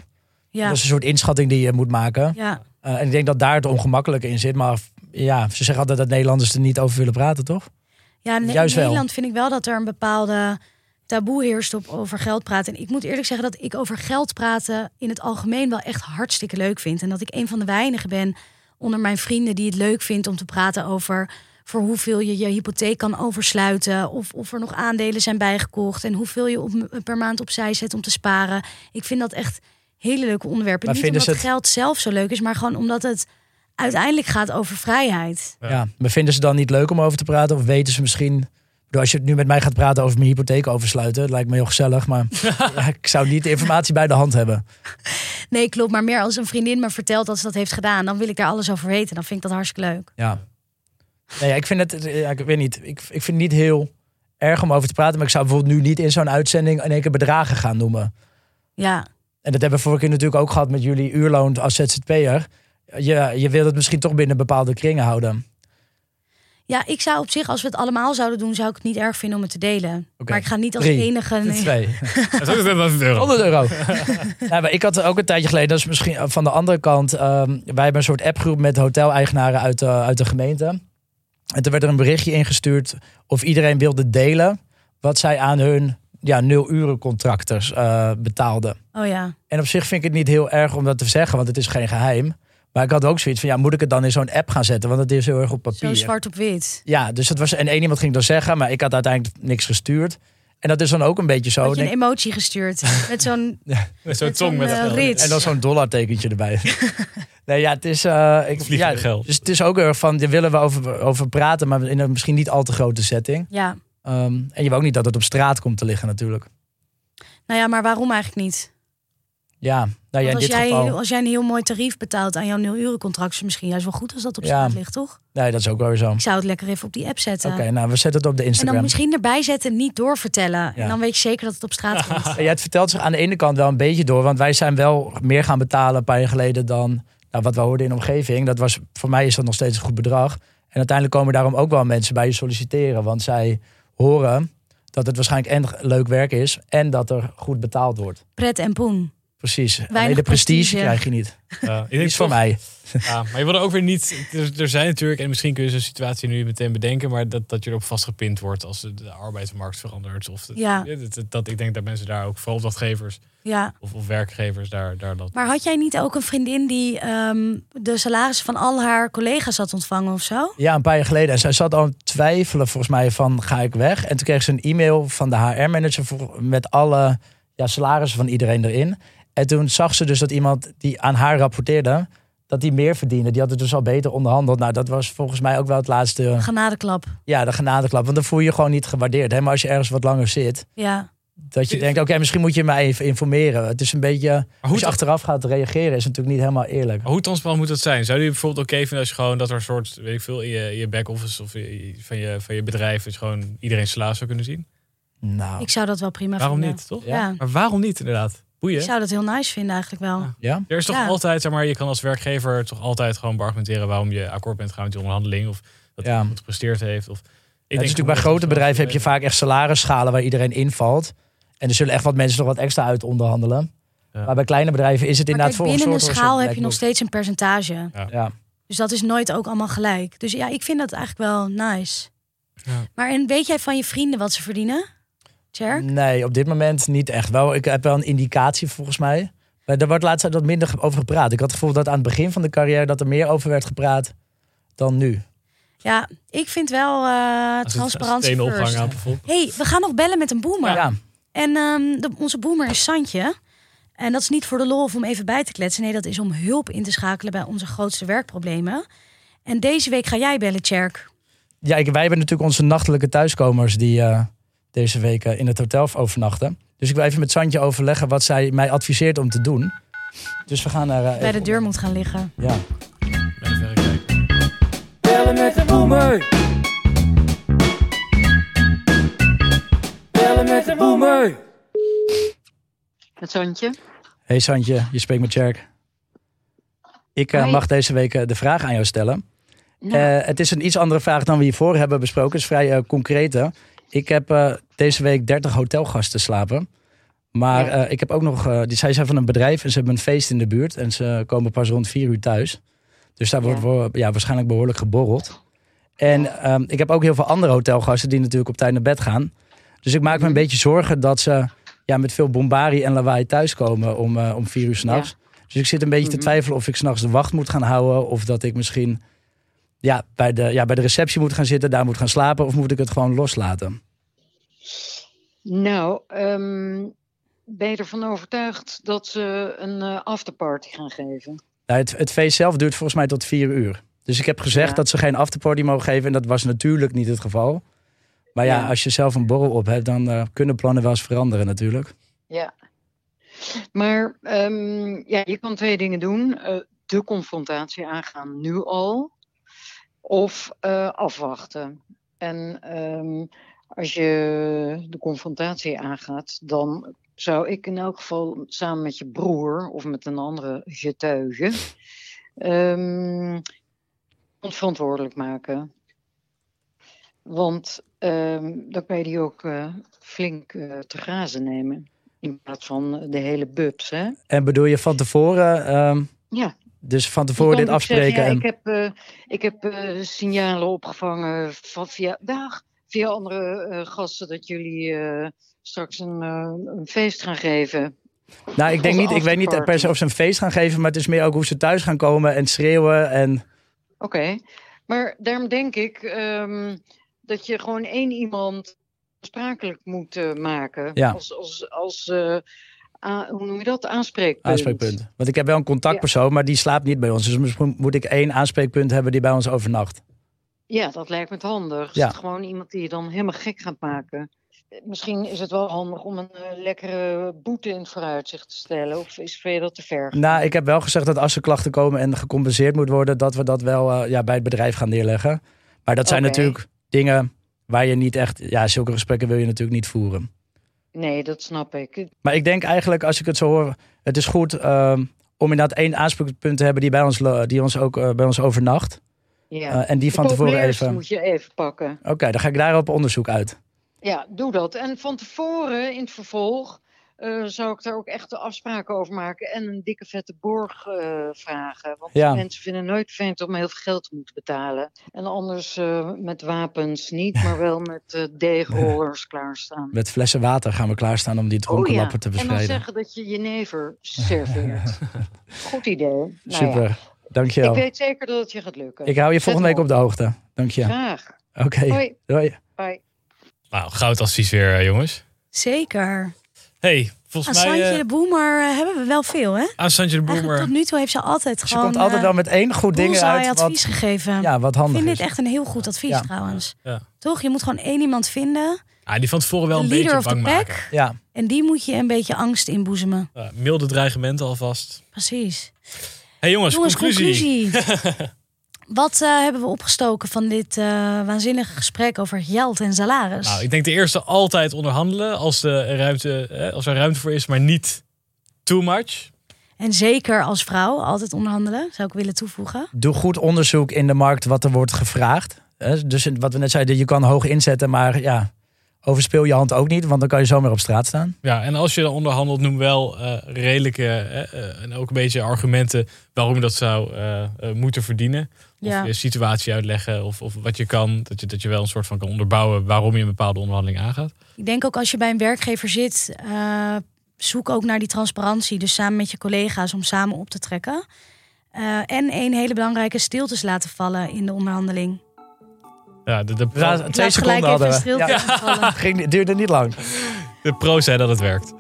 ja, Dat is een soort inschatting die je moet maken. ja. Eh, en ik denk dat daar het ongemakkelijke in zit. Maar ja, ze zeggen altijd dat Nederlanders er niet over willen praten, toch? ja in Juist wel. Nederland vind ik wel dat er een bepaalde taboe heerst op over geld praten. En ik moet eerlijk zeggen dat ik over geld praten in het algemeen wel echt hartstikke leuk vind. En dat ik een van de weinigen ben onder mijn vrienden die het leuk vindt om te praten over voor hoeveel je je hypotheek kan oversluiten. Of, of er nog aandelen zijn bijgekocht. En hoeveel je op, per maand opzij zet om te sparen. Ik vind dat echt hele leuke onderwerpen. Maar Niet omdat het geld zelf zo leuk is, maar gewoon omdat het uiteindelijk gaat over vrijheid. Ja. maar vinden ze dan niet leuk om over te praten? Of weten ze misschien... bedoel, Als je nu met mij gaat praten over mijn hypotheek oversluiten, het lijkt me heel gezellig. Maar ja, ik zou niet de informatie bij de hand hebben. Nee, klopt. Maar meer als een vriendin me vertelt dat ze dat heeft gedaan, dan wil ik daar alles over weten. Dan vind ik dat hartstikke leuk. Ja. Nee, ja, ik vind het, ja, ik weet niet. Ik, ik vind het niet heel erg om over te praten. Maar ik zou bijvoorbeeld nu niet in zo'n uitzending in één keer bedragen gaan noemen. Ja, En dat hebben we vorige keer natuurlijk ook gehad met jullie uurloon als ZZP'er. Je, je wil het misschien toch binnen bepaalde kringen houden. Ja, ik zou op zich, als we het allemaal zouden doen, zou ik het niet erg vinden om het te delen. Maar ik ga niet als Drie. enige. nee. Twee. Dat is net als het euro. 100 euro. ja, maar ik had ook een tijdje geleden, dat is misschien van de andere kant. ehm, wij hebben een soort appgroep met hoteleigenaren uit de, uit de gemeente. En toen werd er een berichtje ingestuurd of iedereen wilde delen wat zij aan hun ja, nul-uren contractors eh, betaalden. Oh ja. En op zich vind ik het niet heel erg om dat te zeggen, want het is geen geheim. Maar ik had ook zoiets van, ja, moet ik het dan in zo'n app gaan zetten? Want het is heel erg op papier. Zo zwart op wit. Ja, dus het was, en één iemand ging dan zeggen, maar ik had uiteindelijk niks gestuurd. En dat is dan ook een beetje zo. Had je een denk- emotie gestuurd. Met zo'n Met zo'n tong met eh. En dan zo'n dollartekentje erbij. nee, ja, het is. eh ik, ja, geld. Dus het is ook erg van. Daar willen we over, over praten, maar in een misschien niet al te grote setting. Ja. Ehm, en je wil ook niet dat het op straat komt te liggen, natuurlijk. Nou ja, maar waarom eigenlijk niet? Ja, nou ja, in als, dit jij, geval. als jij een heel mooi tarief betaalt aan jouw nul-uren-contract, is misschien juist wel goed als dat op Ja. straat ligt, toch? Nee, dat is ook wel weer zo. Ik Oké, zou het lekker even op die app zetten. nou, we zetten het op de en dan Instagram. misschien erbij zetten, niet doorvertellen. Ja. En dan weet je zeker dat het op straat komt. Ja, het vertelt zich aan de ene kant wel een beetje door, want wij zijn wel meer gaan betalen een paar jaar geleden dan nou, wat we hoorden in de omgeving. Dat was, voor mij is dat nog steeds een goed bedrag. En uiteindelijk komen daarom ook wel mensen bij je solliciteren, want zij horen dat het waarschijnlijk en leuk werk is en dat er goed betaald wordt. Pret en poen. Precies. Alleen Weinig de prestige, prestige. krijg je niet. Ja, ik denk is voor mij. Ja, maar je wil er ook weer niet. Er, er zijn natuurlijk, en misschien kun je zo'n situatie nu meteen bedenken, maar dat, dat je erop vastgepind wordt als de, de arbeidsmarkt verandert. Of de- Ja. dat, dat, dat- ik denk dat mensen daar ook, vooral opdrachtgevers Ja. of, of werkgevers, daar, daar dat. Maar had jij niet ook een vriendin die ehm, de salarissen van al haar collega's had ontvangen of zo? Ja, een paar jaar geleden. En zij zat al aan het twijfelen volgens mij van ga ik weg. En toen kreeg ze een e-mail van de HR-manager met alle ja, salarissen van iedereen erin. En toen zag ze dus dat iemand die aan haar rapporteerde, dat die meer verdiende. Die had het dus al beter onderhandeld. Nou, dat was volgens mij ook wel het laatste, Genadeklap. ja, de genadeklap. Want dan voel je je gewoon niet gewaardeerd. Hè? Maar als je ergens wat langer zit, Ja. dat je denkt, oké, misschien moet je mij even informeren. Het is een beetje, hoe als je achteraf gaat reageren, is natuurlijk niet helemaal eerlijk. Maar hoe transparant moet dat zijn? Zou je bijvoorbeeld oké vinden als je gewoon dat er een soort, weet ik veel, in je, je back-office of je- van, je, van je bedrijf is gewoon iedereen salaris zou kunnen zien? Nou, Ik zou dat wel prima Waarom vinden. niet, toch? Ja. Maar waarom niet inderdaad? Boeien. Ik zou dat heel nice vinden eigenlijk wel. Ja. ja? Er is toch Ja. altijd, zeg maar, je kan als werkgever toch altijd gewoon beargumenteren waarom je akkoord bent gegaan met die onderhandeling. Of dat Ja. hij goed gepresteerd heeft. Of, ik het is natuurlijk bij grote bedrijven heb je vaak echt salarisschalen waar iedereen invalt. En er zullen echt wat mensen nog wat extra uit onderhandelen. Ja. Maar bij kleine bedrijven is het Maar inderdaad kijk, voor een binnen een schaal heb je nog steeds een percentage. Ja. Dus dat is nooit ook allemaal gelijk. Dus ja, ik vind dat eigenlijk wel nice. Ja. Maar en weet jij van je vrienden wat ze verdienen? Tjerk? Nee, op dit moment niet echt. Wel, ik heb wel een indicatie volgens mij. Maar er wordt laatst wat minder over gepraat. Ik had het gevoel dat aan het begin van de carrière dat er meer over werd gepraat dan nu. Ja, ik vind wel eh het transparantie first. ophangen aan bijvoorbeeld. hey, we gaan nog bellen met een boomer. Ja, En ehm, de- onze boomer is Santje. En dat is niet voor de lol of om even bij te kletsen. Nee, dat is om hulp in te schakelen bij onze grootste werkproblemen. En deze week ga jij bellen, Tjerk. ja ik, wij hebben natuurlijk onze nachtelijke thuiskomers die eh, deze week eh, in het hotel overnachten. Dus ik wil even met Santje overleggen wat zij mij adviseert om te doen. Dus we gaan naar... eh, Bij de even- deur moet gaan liggen. Ja. Bij de verrekijker. Bellen met de boomer. Bellen met de boomer. Met Zoontje. Hey Santje, je spreekt met Tjerk. Ik eh, mag deze week de vraag aan jou stellen. Nou, Eh, het is een iets andere vraag dan we hiervoor hebben besproken. Het is vrij eh, concrete. Ik heb eh, deze week 30 hotelgasten slapen. Maar Ja. eh, ik heb ook nog... eh, die, zij zijn van een bedrijf en ze hebben een feest in de buurt. En ze komen pas rond 4 uur thuis. Dus daar wordt Ja. waarschijnlijk behoorlijk geborreld. En ehm, ik heb ook heel veel andere hotelgasten die natuurlijk op tijd naar bed gaan. Dus ik maak me een beetje zorgen dat ze ja, met veel bombarie en lawaai thuiskomen om, om 4 uur s'nachts. Dus ik zit een beetje te Mhm. twijfelen of ik s'nachts de wacht moet gaan houden. Of dat ik misschien ja, bij, de, ja, bij de receptie moet gaan zitten, daar moet gaan slapen. Of moet ik het gewoon loslaten? Nou, ehm, ben je ervan overtuigd dat ze een eh, afterparty gaan geven? Nou, het, het feest zelf duurt volgens mij tot vier uur. Dus ik heb gezegd Ja. dat ze geen afterparty mogen geven. En dat was natuurlijk niet het geval. Maar ja, Ja. als je zelf een borrel op hebt, dan eh, kunnen plannen wel eens veranderen natuurlijk. Ja. Maar ehm, ja, je kan twee dingen doen. Eh, de confrontatie aangaan nu al. Of eh, afwachten. En ehm, als je de confrontatie aangaat, dan zou ik in elk geval samen met je broer of met een andere getuige ons verantwoordelijk maken. Want ehm, dan kan je die ook eh, flink eh, te grazen nemen. In plaats van de hele bubs, hè? En bedoel je van tevoren, Ja. Dus van tevoren dit zeggen, afspreken? ja, en... ik heb, eh, ik heb eh, signalen opgevangen van via, dag, via andere eh, gasten dat jullie straks een, een feest gaan geven. Nou, ik denk niet, ik weet niet per se of ze een feest gaan geven, maar het is meer ook hoe ze thuis gaan komen en schreeuwen. En Oké, maar daarom denk ik ehm, dat je gewoon één iemand aansprakelijk moet maken. Ja. Als, als, als hoe noem je dat? Aanspreekpunt. aanspreekpunt. Want ik heb wel een contactpersoon, maar die slaapt niet bij ons. Dus misschien moet ik één aanspreekpunt hebben die bij ons overnacht. Ja, dat lijkt me het handig. Ja. Gewoon iemand die je dan helemaal gek gaat maken. Misschien is het wel handig om een eh, lekkere boete in het vooruitzicht te stellen. Of is vind je dat te ver? Nou, ik heb wel gezegd dat als er klachten komen en gecompenseerd moet worden, dat we dat wel eh, ja, bij het bedrijf gaan neerleggen. Maar dat zijn natuurlijk dingen waar je niet echt, ja, zulke gesprekken wil je natuurlijk niet voeren. Nee, dat snap ik. Maar ik denk eigenlijk, als ik het zo hoor, het is goed ehm, om inderdaad één aanspreekpunt te hebben die, bij ons, die ons ook eh, bij ons overnacht. Ja. Eh, en die van tevoren even. moet je even pakken. Oké, dan ga ik daarop onderzoek uit. Ja, doe dat. En van tevoren, in het vervolg, eh, zou ik daar ook echt de afspraken over maken. En een dikke vette borg eh, vragen. Want Ja. mensen vinden nooit fijn om heel veel geld te moeten betalen. En anders eh, met wapens niet, maar wel met eh deegrollers klaarstaan. Met flessen water gaan we klaarstaan om die dronken lappen te Oh En dan zeggen dat je jenever serveert. Goed idee. Nou ja, Super, dankjewel. ik weet zeker dat het je gaat lukken. Ik hou je Zet volgende week op de hoogte. Dank je. Graag. Oké, Hoi. doei. Bye. Nou, goud advies weer, jongens. Zeker. Hey, Aan volgens mij... Santje eh, de Boomer eh, hebben we wel veel, hè? aan Santje de Eigenlijk Boomer. tot nu toe heeft ze altijd Ze gewoon... komt altijd eh, wel met één goed ding uit. advies Wat, gegeven. ja, wat ik handig vind is. dit echt een heel goed advies Ja. trouwens. Ja. Toch? Je moet gewoon één iemand vinden. Ah, die van tevoren wel een beetje of the bang pack. maken. Ja, En die moet je een beetje angst inboezemen. Ja, milde dreigementen alvast. Precies. hey, jongens, Jongens, conclusie. conclusie. Wat eh, hebben we opgestoken van dit eh, waanzinnige gesprek over geld en salaris? Nou, ik denk de eerste altijd onderhandelen als, de ruimte, eh, als er ruimte voor is, maar niet too much. En zeker als vrouw altijd onderhandelen, zou ik willen toevoegen. doe goed onderzoek in de markt wat er wordt gevraagd. Hè, Dus wat we net zeiden, je kan hoog inzetten, maar ja, overspeel je hand ook niet, want dan kan je zomaar op straat staan. Ja, en als je dan onderhandelt, noem wel eh, redelijke eh, eh, en ook een beetje argumenten waarom je dat zou eh, eh, moeten verdienen. Of Ja. je situatie uitleggen of, of wat je kan. Dat je, dat je wel een soort van kan onderbouwen waarom je een bepaalde onderhandeling aangaat. Ik denk ook als je bij een werkgever zit, eh, zoek ook naar die transparantie. Dus samen met je collega's om samen op te trekken. Eh, en een hele belangrijke stiltes laten vallen in de onderhandeling. Ja, de, de, Ja, twee seconden even hadden we. Ja. Ging, het duurde niet lang. de pro zei dat het werkt.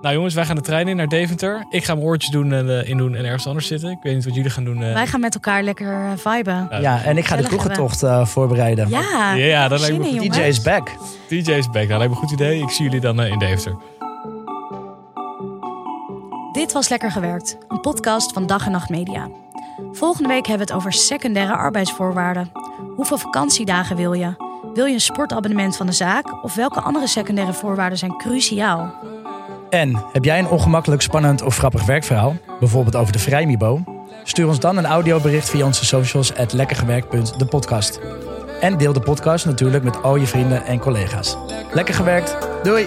Nou jongens, wij gaan de trein in naar Deventer. Ik ga mijn oortjes doen en, eh, in doen en ergens anders zitten. Ik weet niet wat jullie gaan doen. eh. Wij gaan met elkaar lekker eh, viben. Ja, en ik ga de kroegentocht eh, voorbereiden. Ja, Ja, dat lijkt me goed. DJ is back. DJ is back. Nou, lijkt me een goed idee. Ik zie jullie dan in Deventer. Dit was Lekker Gewerkt, een podcast van Dag en Nacht Media. Volgende week hebben we het over secundaire arbeidsvoorwaarden. Hoeveel vakantiedagen wil je? Wil je een sportabonnement van de zaak? Of welke andere secundaire voorwaarden zijn cruciaal? En heb jij een ongemakkelijk, spannend of grappig werkverhaal? Bijvoorbeeld over de Vrijmibo? Stuur ons dan een audiobericht via onze socials at lekkergewerkt.de podcast. En deel de podcast natuurlijk met al je vrienden en collega's. Lekker gewerkt. Doei!